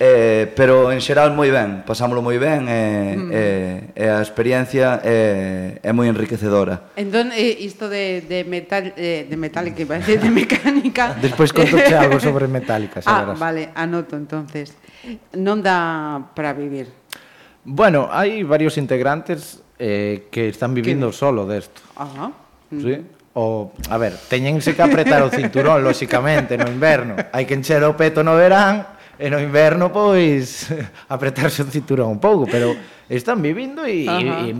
Eh, pero en xeral moi ben, pasámolo moi ben e eh, mm. eh, eh, a experiencia é eh, é moi enriquecedora. Entón eh, isto de de metal eh, de metal que vai de mecánica. Despois contoche algo sobre metálica, xa Ah, verás. vale, anoto entonces. Non dá para vivir. Bueno, hai varios integrantes eh, que están vivindo que... solo desto. Ajá. Mm. Sí o, a ver, teñense que apretar o cinturón, lóxicamente, no inverno. Hai que encher o peto no verán E no inverno, pois, apretarse o cinturón un pouco, pero están vivindo e, e, e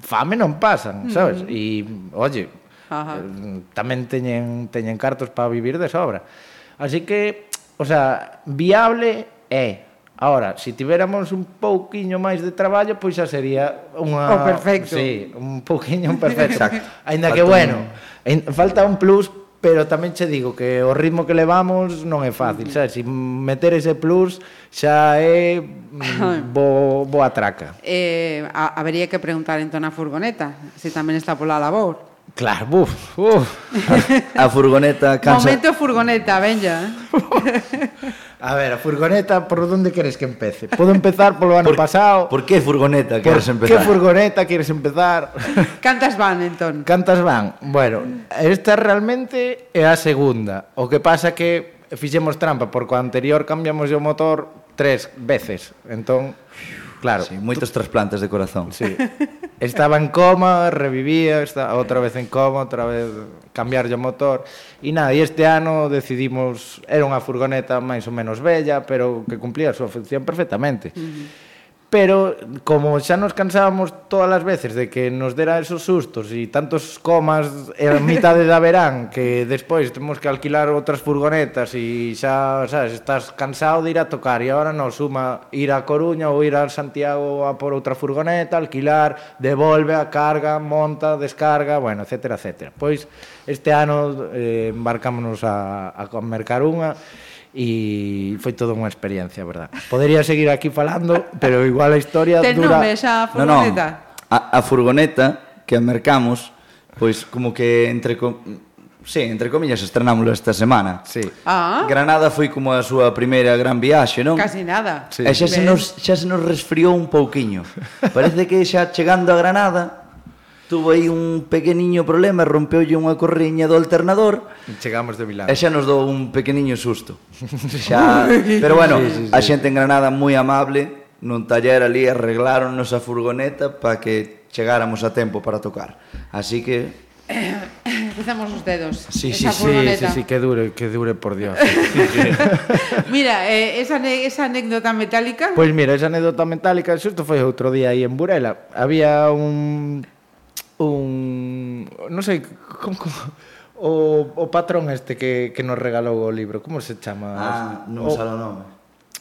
fame non pasan, sabes? Uh -huh. E, oye, Ajá. Eh, tamén teñen, teñen cartos para vivir de sobra. Así que, o sea, viable é, Ahora, se si tiveramos un pouquiño máis de traballo, pois xa sería unha... O perfecto. Sí, un pouquiño un perfecto. Exacto. Ainda falta que, bueno, un... falta un plus pero tamén che digo que o ritmo que levamos non é fácil, mm. sabes? Si meter ese plus xa é mm, bo, boa traca. Eh, a, habería que preguntar entón a furgoneta, se tamén está pola labor. Claro, buf, buf. A, a furgoneta cansa... Momento furgoneta, venga. a ver, a furgoneta, por onde queres que empece? Podo empezar polo ano por, pasado. Por que furgoneta queres empezar? Que furgoneta queres empezar? Cantas van, entón? Cantas van? Bueno, esta realmente é a segunda. O que pasa que fixemos trampa, porque o anterior cambiamos o motor tres veces. Entón, Claro. Sí, moitos tú... trasplantes de corazón. Sí. Estaba en coma, revivía, está outra vez en coma, outra vez cambiar o motor. E nada, e este ano decidimos, era unha furgoneta máis ou menos bella, pero que cumplía a súa función perfectamente. Uh -huh pero como xa nos cansábamos todas as veces de que nos dera esos sustos e tantos comas a mitade da verán que despois temos que alquilar outras furgonetas e xa, sabes, estás cansado de ir a tocar e agora non suma ir a Coruña ou ir a Santiago a por outra furgoneta, alquilar, devolve a carga, monta, descarga, bueno, etcétera, etcétera. Pois este ano eh, embarcámonos a, a mercar unha e foi toda unha experiencia, verdad. Podería seguir aquí falando, pero igual a historia Ten dura... nome xa a furgoneta? No, no. A, a furgoneta que mercamos, pois como que entre... Com... Sí, entre comillas, estrenámoslo esta semana. Sí. Ah. Granada foi como a súa primeira gran viaxe, non? Casi nada. Sí. E xa se, nos, xa se nos resfriou un pouquiño. Parece que xa chegando a Granada tuvo aí un pequeniño problema, rompeulle unha corriña do alternador. Chegamos de Milán. E xa nos dou un pequeniño susto. Xa, pero bueno, sí, sí, sí. a xente en Granada moi amable, nun taller ali arreglaron nosa furgoneta para que chegáramos a tempo para tocar. Así que Cruzamos os dedos. Sí, sí, sí, sí, sí, que dure, que dure por Dios. Mira, eh, esa, esa anécdota metálica... Pois pues mira, esa anécdota metálica xusto foi outro día aí en Burela. Había un un... non sei, como... como o, o patrón este que, que nos regalou o libro, como se chama? Ah, non sei o nome.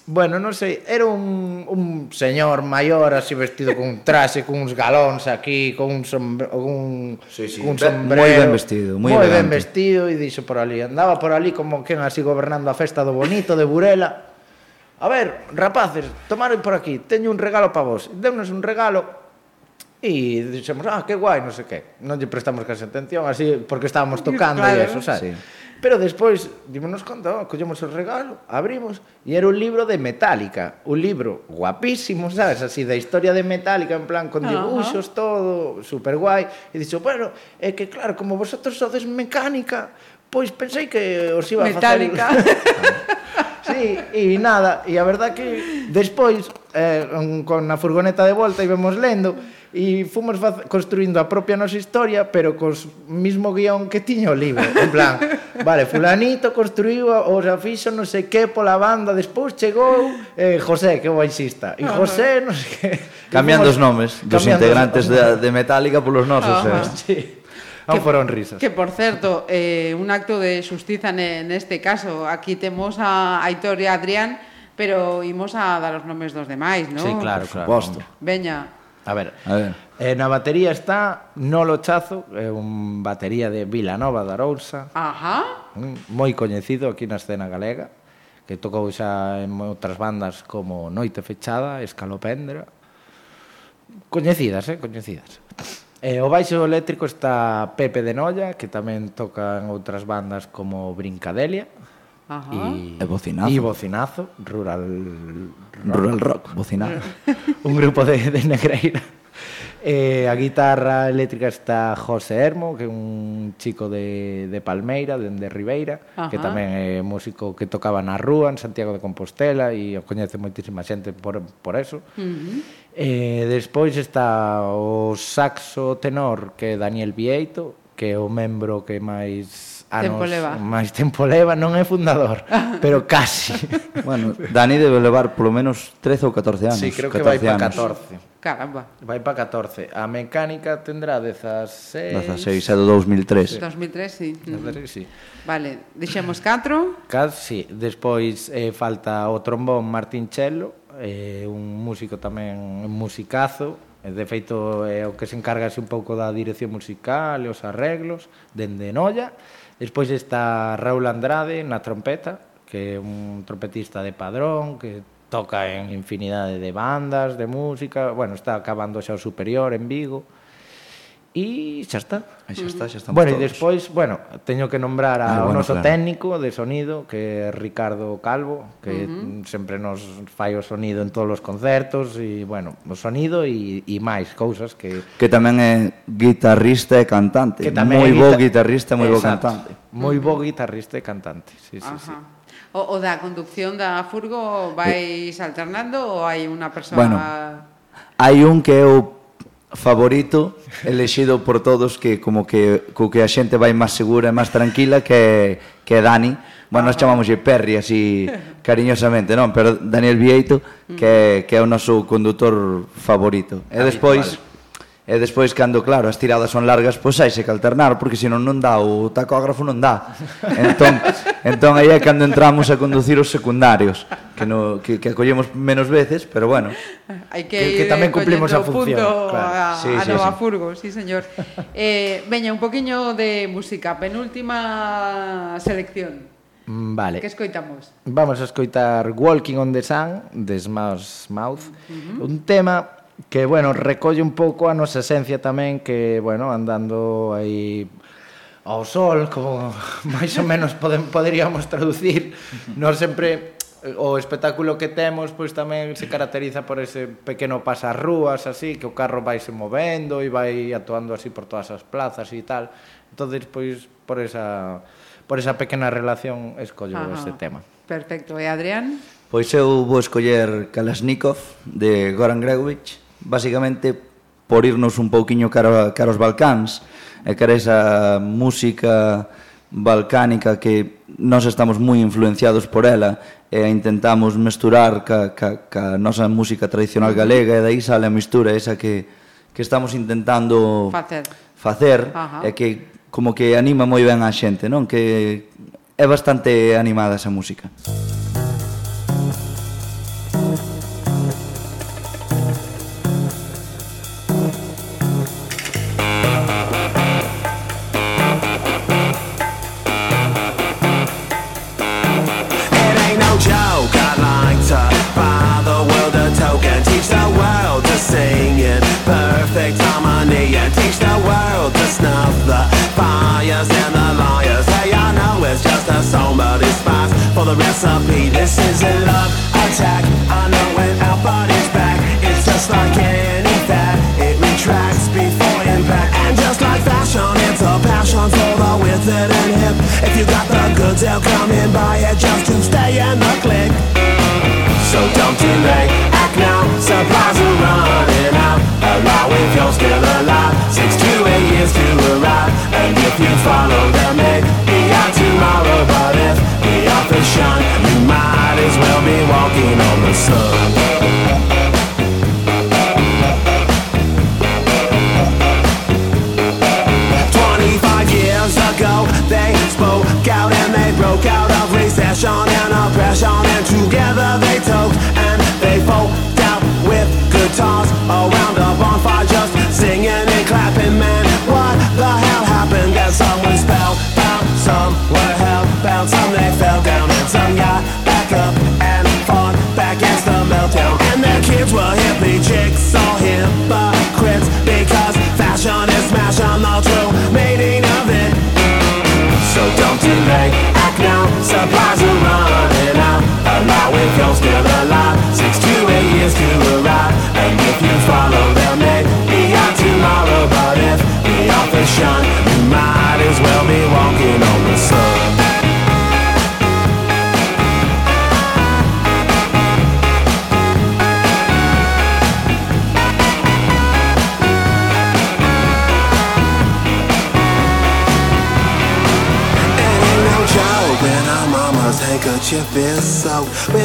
Bueno, non sei, era un, un señor maior así vestido con un traxe, con uns galóns aquí, con un, sombre, un, sí, sí. Con un sombrero. Moi ben vestido, moi Moi ben vestido e dixo por ali. Andaba por ali como quen así gobernando a festa do bonito de Burela. A ver, rapaces, tomaron por aquí, teño un regalo para vos. Deunos un regalo E dixemos, ah, que guai, non sei que. Non lle prestamos casi atención, así, porque estábamos tocando claro. e eso, sabes? Sí. Pero despois, dimonos conta, oh, collemos o regalo, abrimos, e era un libro de Metallica. Un libro guapísimo, sabes? Así, da historia de Metallica, en plan, con dibuxos, todo, super guai. E dixo, bueno, é que claro, como vosotros sodes mecánica, pois pensei que os iba Metallica. a facer... Sí, e nada, e a verdad que despois, eh, con a furgoneta de volta íbamos lendo, e fomos faz... construindo a propia nosa historia, pero cos mismo guión que tiña o libro. En plan, vale, fulanito construiu o xa fixo non sei que pola banda, despois chegou eh, José, que o baixista, e José non sei que... Cambiando fomos... os nomes dos Cambiando integrantes os... de, de Metallica polos nosos. Eh. Ah, sí. non foron risas. Que, por certo, eh, un acto de xustiza ne, neste caso. Aquí temos a Aitor e a Adrián, pero imos a dar os nomes dos demais, non? Sí, claro, por claro. Posto. Veña, A ver, a ver. Eh, na batería está Nolo Chazo, é eh, un batería de Vila Nova da Arousa. Ajá. Moi coñecido aquí na escena galega, que tocou xa en outras bandas como Noite Fechada, Escalopendra. Coñecidas, eh, coñecidas. E eh, o baixo eléctrico está Pepe de Noia, que tamén toca en outras bandas como Brincadelia. Ajá. E, e Bocinazo. E Bocinazo, Rural Rock. Rural Rock, Bocinazo. un grupo de, de Negreira. Eh, a guitarra eléctrica está José Hermo, que é un chico de, de Palmeira, de, de Ribeira, Ajá. que tamén é músico que tocaba na rúa, en Santiago de Compostela, e o coñece moitísima xente por, por eso. Uh -huh. eh, despois está o saxo tenor, que é Daniel Vieito, que é o membro que máis anos tempo leva. máis tempo leva, non é fundador, pero casi. bueno, Dani debe levar polo menos 13 ou 14 anos. Sí, creo que vai para 14. Caramba. Vai para 14. A mecánica tendrá 16... 16, é do 2003. 2003, sí. 2003, sí. Vale, deixamos 4. Casi. Despois eh, falta o trombón Martín Chelo, eh, un músico tamén un musicazo, eh, De feito, é o que se encarga un pouco da dirección musical e os arreglos, dende Noia. Despois está Raúl Andrade na trompeta, que é un trompetista de padrón, que toca en infinidade de bandas, de música, bueno, está acabando xa o superior en Vigo, E xa está. E xa está, xa estamos Bueno, todos. e despois, bueno, teño que nombrar ao ah, bueno, noso claro. técnico de sonido, que é Ricardo Calvo, que uh -huh. sempre nos fai o sonido en todos os concertos, e, bueno, o sonido e, e máis cousas que... Que tamén é guitarrista e cantante. Que tamén moi bo guitarrista, moi bo cantante. Moi bo guitarrista e cantante, sí, sí, Ajá. sí. O, o da conducción da furgo eh, vais alternando ou hai unha persoa... Bueno, hai un que é o favorito elexido por todos que como que co que a xente vai máis segura e máis tranquila que que Dani Bueno, nos chamámoslle Perry así cariñosamente, non? Pero Daniel Vieito, que, que é o noso condutor favorito. E despois, E despois, cando, claro, as tiradas son largas, pois hai que alternar, porque senón non dá, o tacógrafo non dá. Entón, entón aí é cando entramos a conducir os secundarios, que, no, que, que acollemos menos veces, pero bueno. Hai que, que, que tamén cumplimos a función. Punto claro. a, sí, a sí, Nova sí. Furgo, sí, señor. Eh, veña, un poquinho de música, penúltima selección. Mm, vale. Que escoitamos? Vamos a escoitar Walking on the Sun, de Smash Mouth, uh -huh. un tema que bueno, recolle un pouco a nosa esencia tamén que, bueno, andando aí ao sol, como máis ou menos poden, poderíamos traducir, non sempre o espectáculo que temos pois tamén se caracteriza por ese pequeno pasarrúas así, que o carro vai se movendo e vai atuando así por todas as plazas e tal. Entonces, pois por esa por esa pequena relación escollo Ajá. este tema. Perfecto. E Adrián? Pois eu vou escoller Kalashnikov de Goran Gregorich basicamente por irnos un pouquiño cara, cara aos Balcáns, e cara esa música balcánica que nós estamos moi influenciados por ela e intentamos mesturar ca, ca, ca nosa música tradicional galega e daí sale a mistura esa que, que estamos intentando facer, facer Ajá. e que como que anima moi ben a xente, non? Que é bastante animada esa música. Música the recipe This is a love attack, I know when our body's back. It's just like any fat, it retracts before impact And just like fashion, it's a passion for the withered and hip. If you got the goods, they'll come and buy it just to stay in the clique So don't delay, act now, supplies are running out. Allow if you're still alive, six to eight years to arrive. And if you follow them, maybe out tomorrow. But if the author's shine, you might as well be walking on the sun the possible.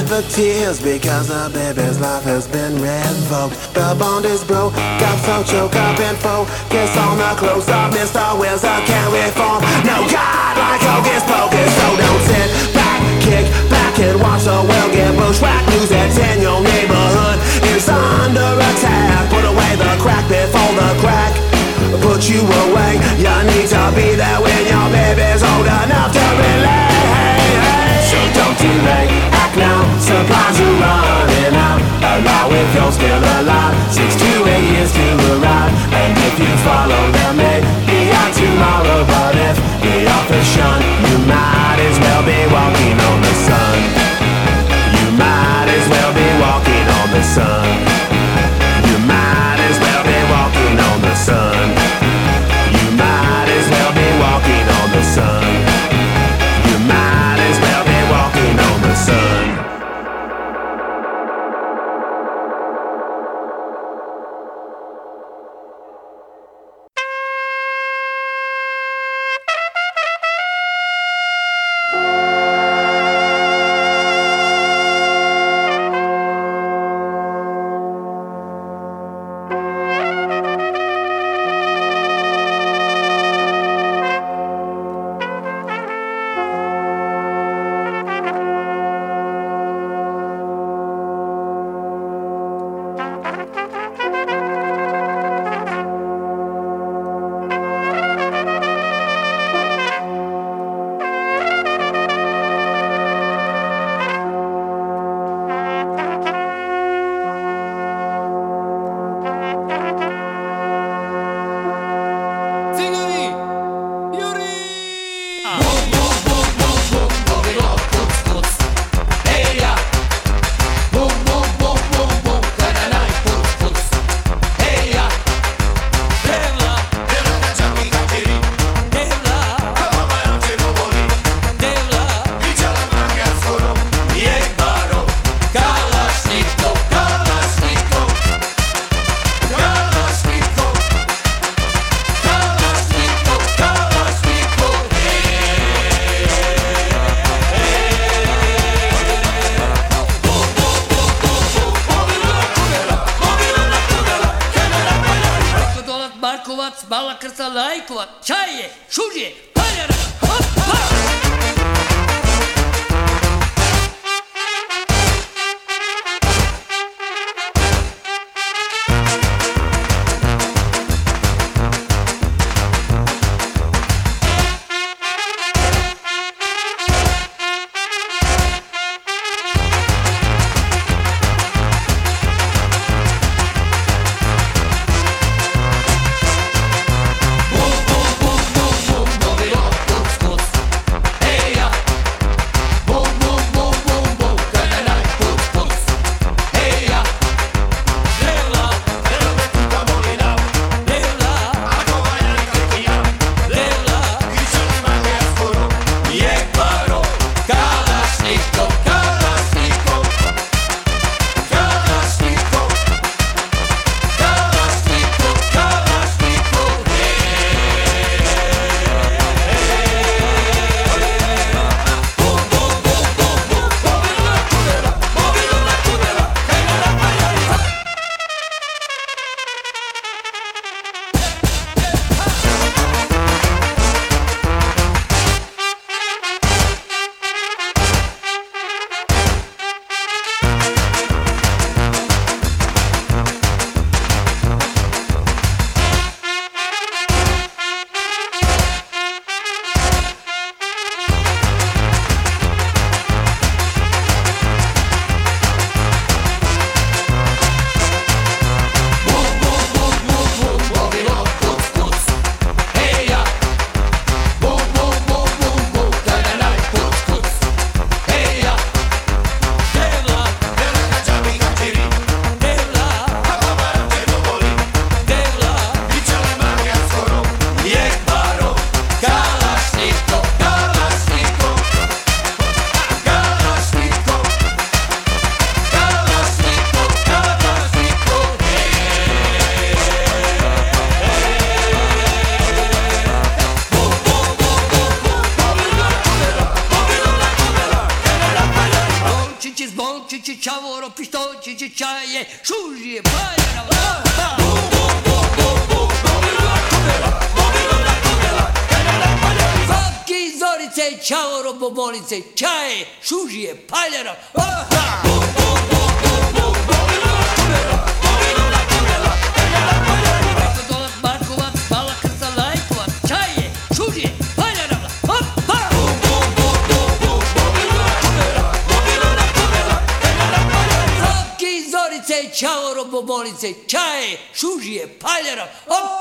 The tears because the baby's life has been revoked. The bond is broke, got so choked up and focus on the close up. Mr. Wizard can't reform. No God like Hocus Pocus, so don't sit back, kick back and watch the world get bushwhacked. News that's in your neighborhood is under attack. Put away the crack before the crack put you away. You need to be there when your baby's old enough to relate. So don't delay, act now. Supplies are running out. Allow if you're still alive, six to eight years to arrive. And if you follow them, maybe out tomorrow. But if the author's shine,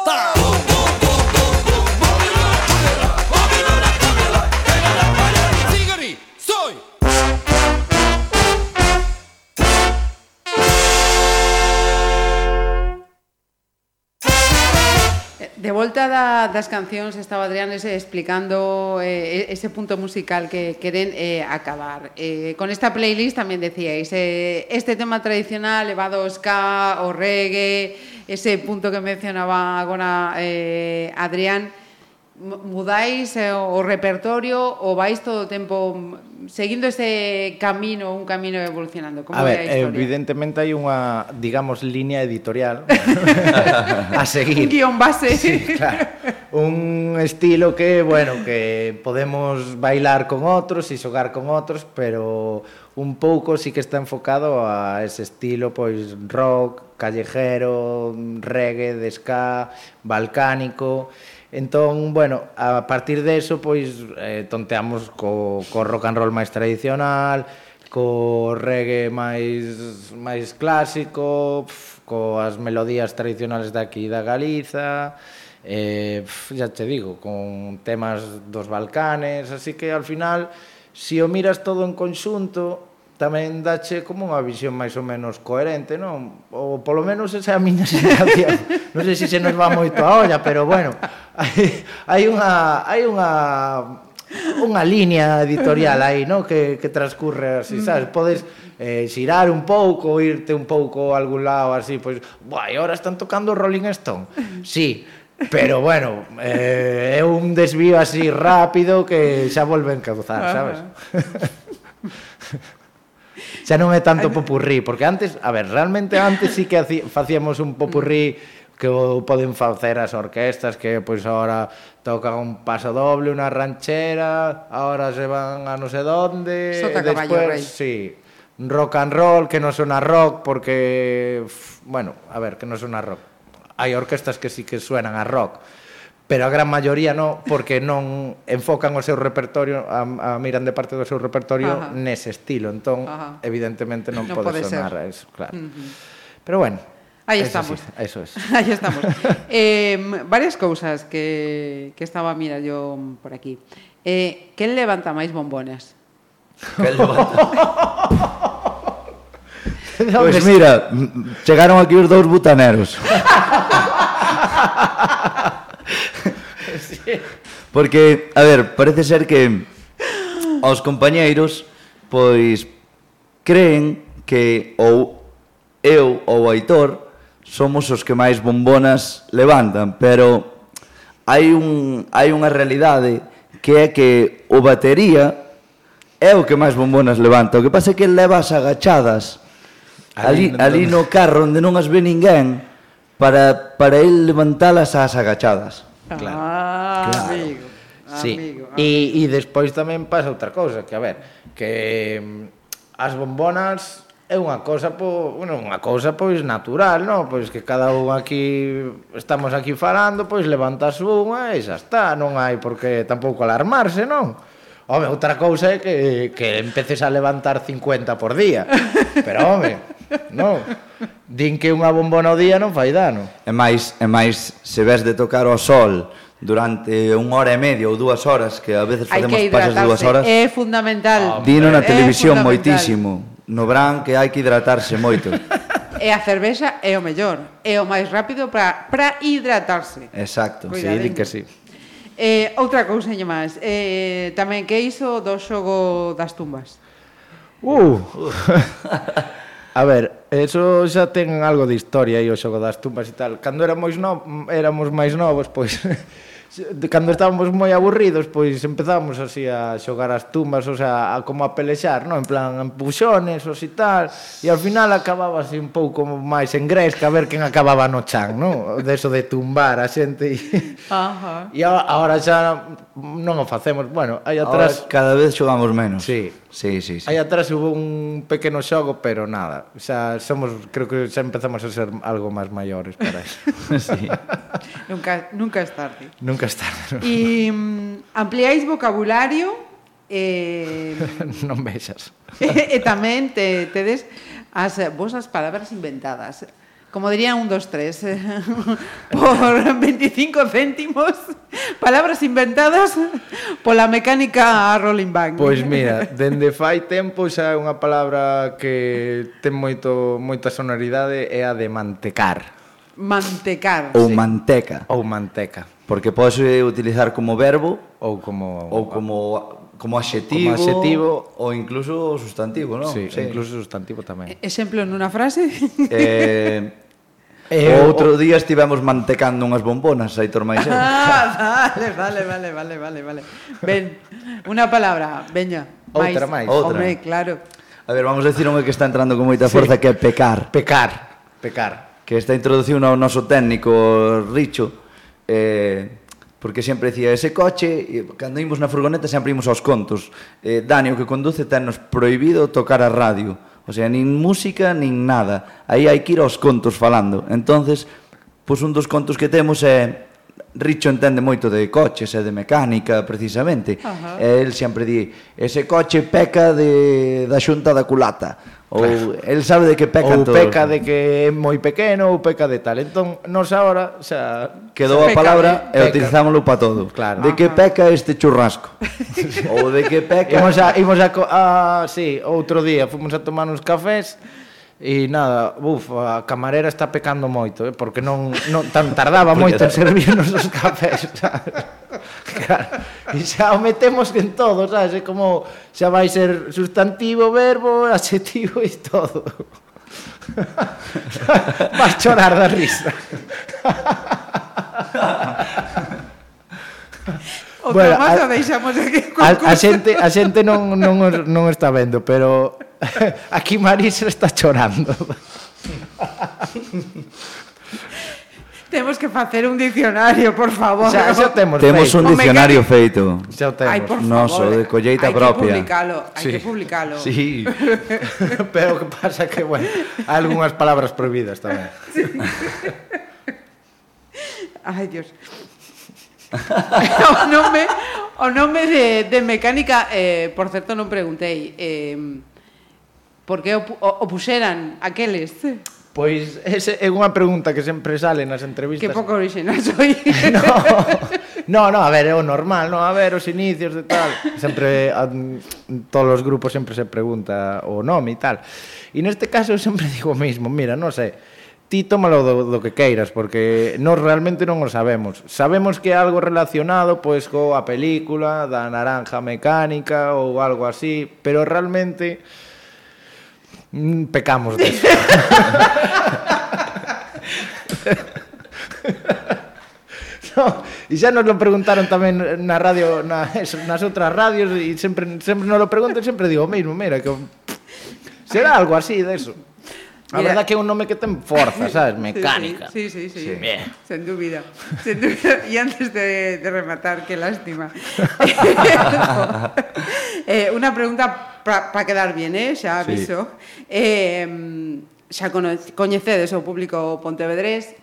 Stop! volta da, das cancións estaba Adrián ese, explicando eh, ese punto musical que queren eh, acabar. Eh, con esta playlist tamén decíais, eh, este tema tradicional levado ao ska, ao reggae, ese punto que mencionaba agora eh, Adrián, mudáis eh, o repertorio ou vais todo o tempo seguindo ese camino, un camino evolucionando? Como a ver, a evidentemente hai unha, digamos, línea editorial a seguir. Un guión base. Sí, claro. Un estilo que, bueno, que podemos bailar con outros e xogar con outros, pero un pouco sí que está enfocado a ese estilo pois rock, callejero, reggae, de ska, balcánico, Entón, bueno, a partir de eso, pois, eh, tonteamos co, co rock and roll máis tradicional, co reggae máis máis clásico, pf, coas melodías tradicionales daqui da Galiza, eh, pf, ya te digo, con temas dos Balcanes, así que al final, se si o miras todo en conxunto, tamén dache como unha visión máis ou menos coherente, non? Ou polo menos esa é a miña sensación. non sei se se nos va moito a olla, pero bueno, hai, hai unha hai unha unha liña editorial aí, no, que que transcurre así, mm. sabes, podes eh, xirar un pouco, irte un pouco a algún lado así, pois, vai, ahora están tocando Rolling Stone. Sí, Pero bueno, eh, é un desvío así rápido que xa volven cauzar, sabes? xa non é tanto popurrí, porque antes, a ver, realmente antes sí que facíamos un popurrí que o poden facer as orquestas que pois agora tocan un paso doble, unha ranchera, agora se van a non sei donde, Sota e despois, sí, rock and roll que non sona rock porque bueno, a ver, que non sona rock. Hai orquestas que sí que suenan a rock, pero a gran maioría non, porque non enfocan o seu repertorio, a, a miran de parte do seu repertorio Ajá. nese estilo, entón Ajá. evidentemente non, non pode, pode sonar ser. a eso, claro. Uh -huh. Pero bueno, Aí estamos. Eso, sí, eso es. Aí estamos. eh, varias cousas que, que estaba, mira, yo por aquí. Eh, quen levanta máis bombonas? Que levanta? Pois pues mira, chegaron aquí os dous butaneros. Porque, a ver, parece ser que os compañeiros pois creen que ou eu ou Aitor somos os que máis bombonas levantan, pero hai, un, hai unha realidade que é que o batería é o que máis bombonas levanta. O que pasa é que levas agachadas ali, ali no carro onde non as ve ninguén para, para el levantalas ás agachadas. Claro. Ah, claro. amigo. Sí. Amigo, amigo. E, e despois tamén pasa outra cousa, que a ver, que mm, as bombonas é unha cousa po, bueno, unha cousa pois natural, non? Pois que cada un aquí estamos aquí falando, pois levantas unha e xa está, non hai por que tampouco alarmarse, non? Home, outra cousa é que, que empeces a levantar 50 por día. Pero, home, non. Din que unha bombona ao día non fai dano. E máis, e máis se ves de tocar o sol durante unha hora e media ou dúas horas, que a veces facemos pasas dúas horas... É fundamental. Dino na televisión moitísimo no verán que hai que hidratarse moito. E a cervexa é o mellor, é o máis rápido para para hidratarse. Exacto, si, sí, din que sí. Eh, outra couseña máis, eh, tamén que iso do xogo das tumbas. Uh. a ver, eso xa ten algo de historia aí o xogo das tumbas e tal. Cando éramos no, éramos máis novos, pois cando estábamos moi aburridos, pois empezamos así a xogar as tumbas, o sea, a como a pelexar, non? En plan, empuxones, os e tal, e ao final acababa así un pouco máis en gresca, a ver quen acababa no chan, non? De eso de tumbar a xente. E, Ajá. e agora xa non o facemos, bueno, aí atrás... Ahora cada vez xogamos menos. Sí, Sí, sí, sí. Aí atrás hubo un pequeno xogo, pero nada, xa somos, creo que xa empezamos a ser algo máis maiores para eso. sí. nunca, nunca es tarde. Nunca es tarde. E mm, ampliáis vocabulario eh non vexas. e, e tamén te tedes as vosas palabras inventadas como diría un dos tres, eh, por 25 céntimos, palabras inventadas pola mecánica Rolling Bank. Pois mira, dende fai tempo xa é unha palabra que ten moito moita sonoridade é a de mantecar. Mantecar. Ou sí. manteca. Ou manteca. Porque podes utilizar como verbo ou como ou como como adxetivo, como adxetivo ou incluso sustantivo, non? Sí, sí, incluso sustantivo tamén. Exemplo nunha frase? Eh, Eh, o outro o... día estivemos mantecando unhas bombonas, Aitor Maixel. Ah, vale, vale, vale, vale, vale, vale. Ben, unha palabra, veña. Outra máis. Outra. Home, claro. A ver, vamos a decir unha que está entrando con moita forza sí. que é pecar. Pecar, pecar. Que está introducindo ao noso técnico Richo. Eh, porque sempre decía ese coche, e cando imos na furgoneta sempre imos aos contos. Eh, Dani, o que conduce, tennos prohibido tocar a radio O sea, nin música, nin nada. Aí hai que ir aos contos falando. Entonces, pois un dos contos que temos é Richo entende moito de coches e de mecánica, precisamente. Uh -huh. E el sempre di, ese coche peca de, da xunta da culata. Ou claro. el sabe de que peca ou todos. Ou peca de que é moi pequeno, ou peca de tal. Entón, nos agora, xa... Quedou a palabra e utilizámoslo para todo. Claro. De que peca este churrasco. ou de que peca... Imos a, imos a, a, sí, outro día, fomos a tomar uns cafés E nada, buf, a camarera está pecando moito, eh, porque non, non tan tardaba moito en servirnos os cafés. Claro, e xa o metemos en todo, sabes? É como xa vai ser sustantivo, verbo, adxetivo e todo. Vas chorar da risa. O bueno, a, deixamos aquí a, a, xente, a xente non, non, non está vendo, pero aquí Maris está chorando. temos que facer un dicionario, por favor. Xa, xa temos, temos un dicionario Home, feito. Xa o temos. Ai, por favor. Noso, de colleita hai propia. Hai que publicalo, hai sí. que publicalo. Sí. Pero que pasa que, bueno, hai algunhas palabras prohibidas tamén. Sí. Ai, Dios. o nome, o nome de, de mecánica, eh, por certo, non preguntei, eh, por que o, o, o puxeran aqueles? Pois ese é unha pregunta que sempre sale nas entrevistas. Que pouco original soy. no, no, no, a ver, é o normal, no, a ver, os inicios de tal. Sempre, a, todos os grupos sempre se pregunta o nome e tal. E neste caso sempre digo o mismo, mira, non sei, ti tómalo do, do que queiras, porque nós realmente non o sabemos. Sabemos que é algo relacionado pois coa película da naranja mecánica ou algo así, pero realmente mm, pecamos deso. no, e xa nos lo preguntaron tamén na radio na, nas outras radios e sempre sempre nos lo preguntan, sempre digo, o mesmo, mira que será algo así deso. eso. A Mira, verdad que é un nome que ten forza, sabes? Mecánica. Sí, sí, sí. sí. sí. Bien. Sen dúbida. Sen dúbida. E antes de, de rematar, que lástima. eh, Unha pregunta para pa quedar bien, eh? xa aviso. Sí. Eh, xa coñecedes o público pontevedrés.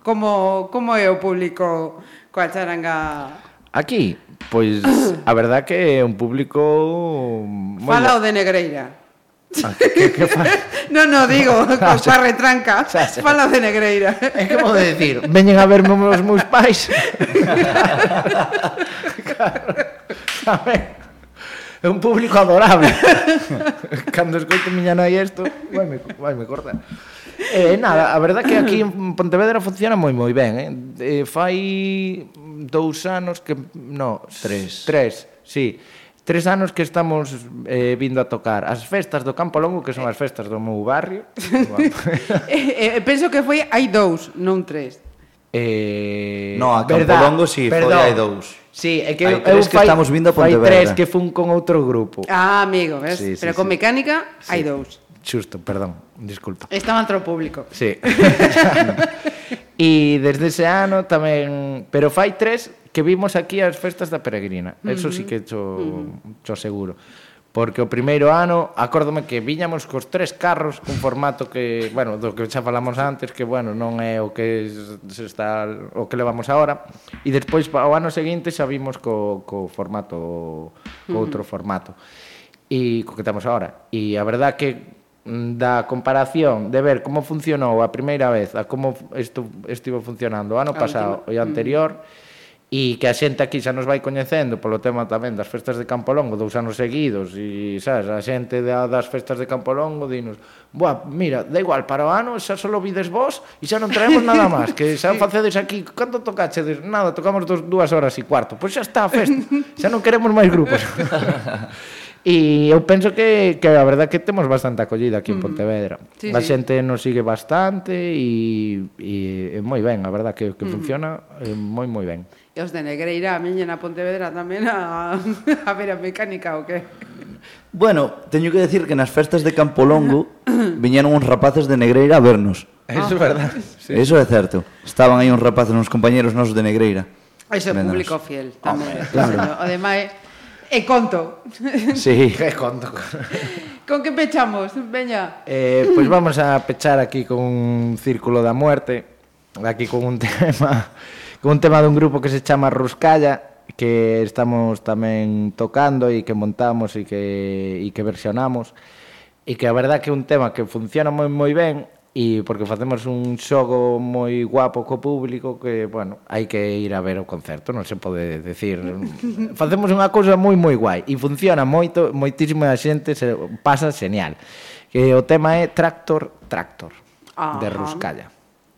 Como, como é o público coa charanga Aquí, pois a verdad que é un público Falao de Negreira. Que, que fa... non, non, digo, coa retranca. Xa, xa. Fala de Negreira. É como de decir, veñen a verme os meus pais. claro. É un público adorable. Cando escoito miña nai isto, vai me, vai me cortar. Eh, nada, a verdade que aquí en Pontevedra funciona moi moi ben, eh? eh fai dous anos que... No, tres. Tres, sí Tres anos que estamos eh, vindo a tocar as festas do Campo Longo, que son as festas do meu barrio. eh, eh, penso que foi hai dous, non tres. Eh, no, a Campo Longo si, sí, foi hai dous. Sí, é que hai tres eu, que fai, estamos vindo a Pontevedra. Hai tres que fun con outro grupo. Ah, amigo, ves? Sí, sí, Pero con sí. mecánica sí. hai dous. Xusto, perdón, disculpa. Estaba antro público. Sí. E desde ese ano tamén... Pero fai tres que vimos aquí as festas da Peregrina. Uh -huh. Eso sí que cho, uh -huh. cho seguro. Porque o primeiro ano, acórdome que viñamos cos tres carros cun formato que, bueno, do que xa falamos antes, que, bueno, non é o que se está o que levamos agora. E despois, ao ano seguinte, xa vimos co, co formato, co outro formato. E co que estamos agora. E a verdad que Mm, da comparación de ver como funcionou a primeira vez a como isto estivo funcionando o ano pasado e o mm. anterior e que a xente aquí xa nos vai coñecendo polo tema tamén das festas de Campolongo dous anos seguidos e sabes, a xente da, das festas de Campolongo dinos Buah, mira, da igual, para o ano xa só vides vos e xa non traemos nada máis que xa facedes aquí, canto tocachedes? Nada, tocamos dos, dúas horas e cuarto pois xa está a festa, xa non queremos máis grupos. E eu penso que, que a verdad que temos bastante acollida aquí en Pontevedra. Sí, a xente sí. nos sigue bastante e, e é moi ben, a verdad que, que funciona é moi moi ben. E os de Negreira, a miña na Pontevedra tamén a, a ver a mecánica o que? Bueno, teño que decir que nas festas de Campolongo viñeron uns rapaces de Negreira a vernos. Ah. Eso é verdad. Sí. Eso é certo. Estaban aí uns rapaces, uns compañeros nosos de Negreira. Ese é público fiel tamén. Hombre, claro. O demais E conto. Sí. E conto. Con que pechamos? Veña. Eh, pois vamos a pechar aquí con un círculo da muerte, aquí con un tema con un tema dun grupo que se chama Ruscalla, que estamos tamén tocando e que montamos e que e que versionamos e que a verdad que é un tema que funciona moi moi ben e porque facemos un xogo moi guapo co público que, bueno, hai que ir a ver o concerto, non se pode decir. facemos unha cousa moi moi guai e funciona moito, moitísima xente se pasa genial. Que o tema é Tractor Tractor Ajá. de Ruscalla.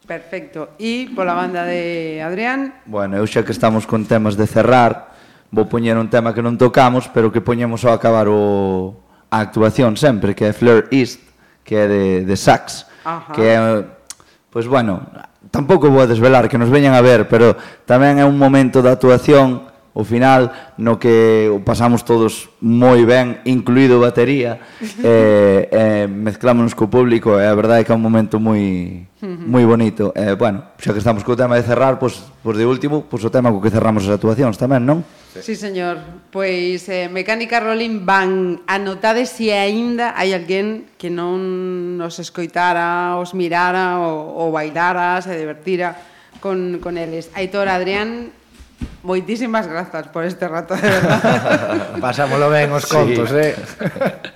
Perfecto. E pola banda de Adrián? Bueno, eu xa que estamos con temas de cerrar, vou poñer un tema que non tocamos, pero que poñemos ao acabar o a actuación sempre, que é Fleur East, que é de, de Sax, Ajá. que é pois bueno, tampouco vou a desvelar que nos veñan a ver, pero tamén é un momento da actuación o final no que o pasamos todos moi ben, incluído batería, eh, eh, mezclámonos co público e eh, a verdade é que é un momento moi moi bonito. Eh, bueno, xa que estamos co tema de cerrar, pois, pois de último, pois o tema co que cerramos as actuacións tamén, non? Sí, señor. Pois eh, Mecánica Rolling van anotade se si aínda hai alguén que non nos escoitara, os mirara ou, ou bailara, se divertira con, con eles. Aitor, Adrián, moitísimas grazas por este rato, de verdad. Pasámolo ben os contos, sí. eh.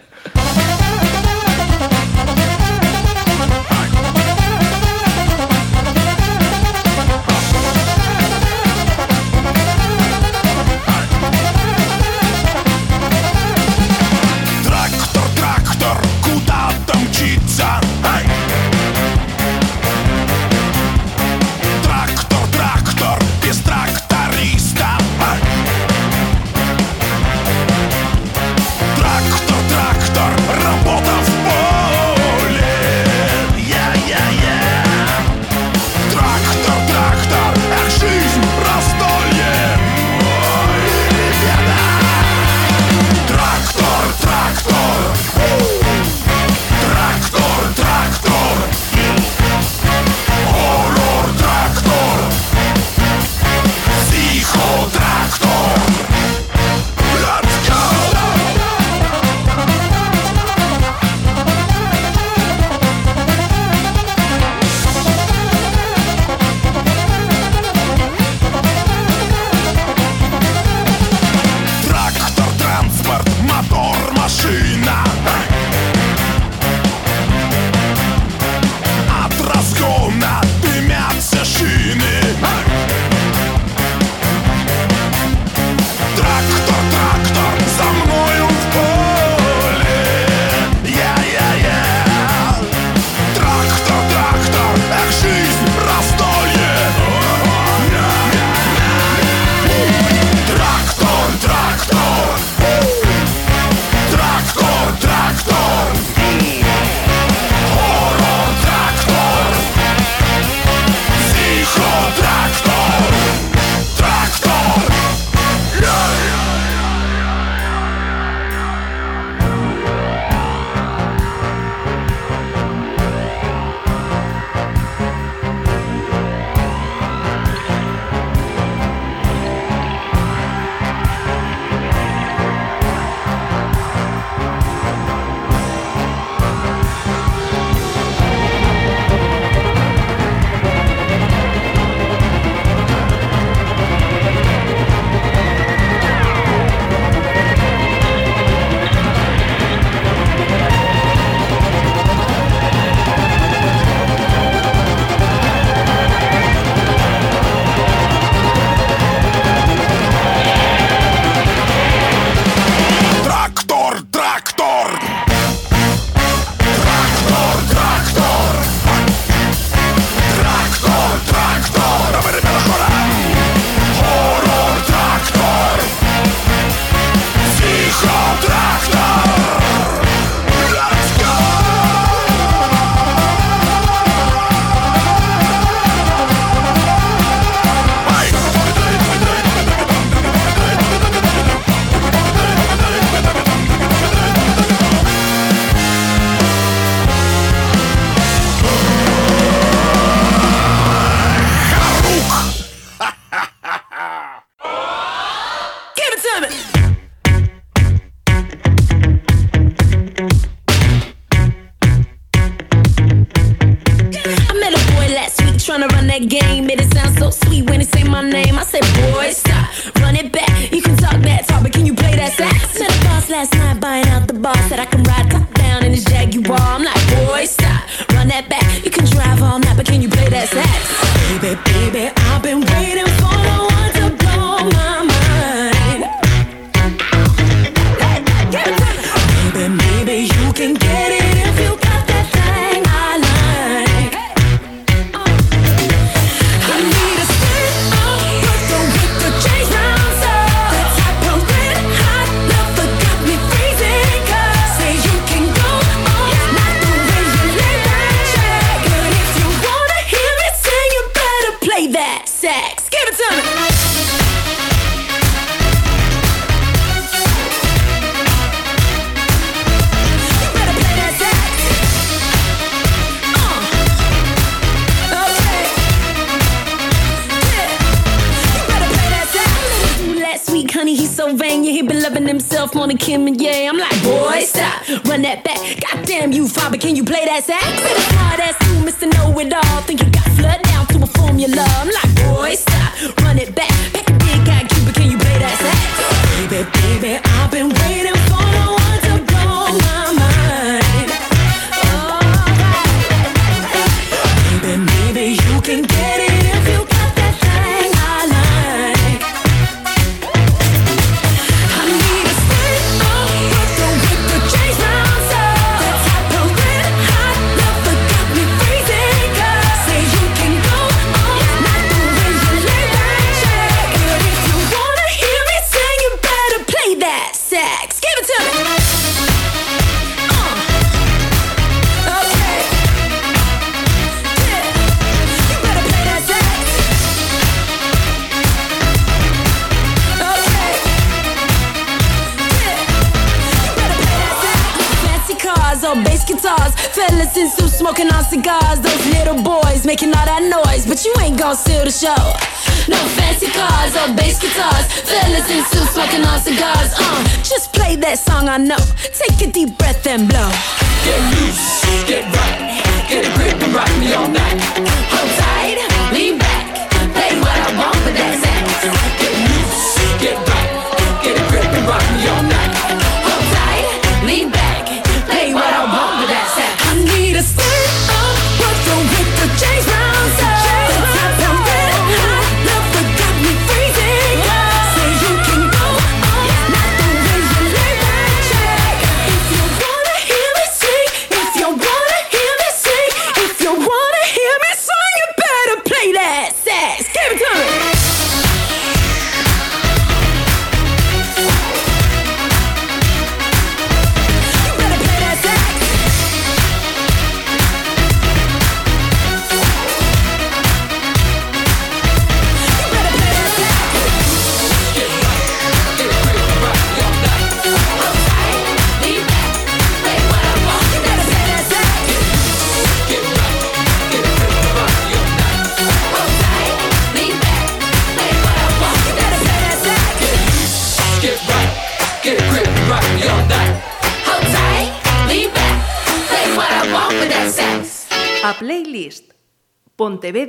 I've been waiting for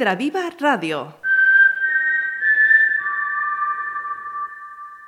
Pontevedra Viva Radio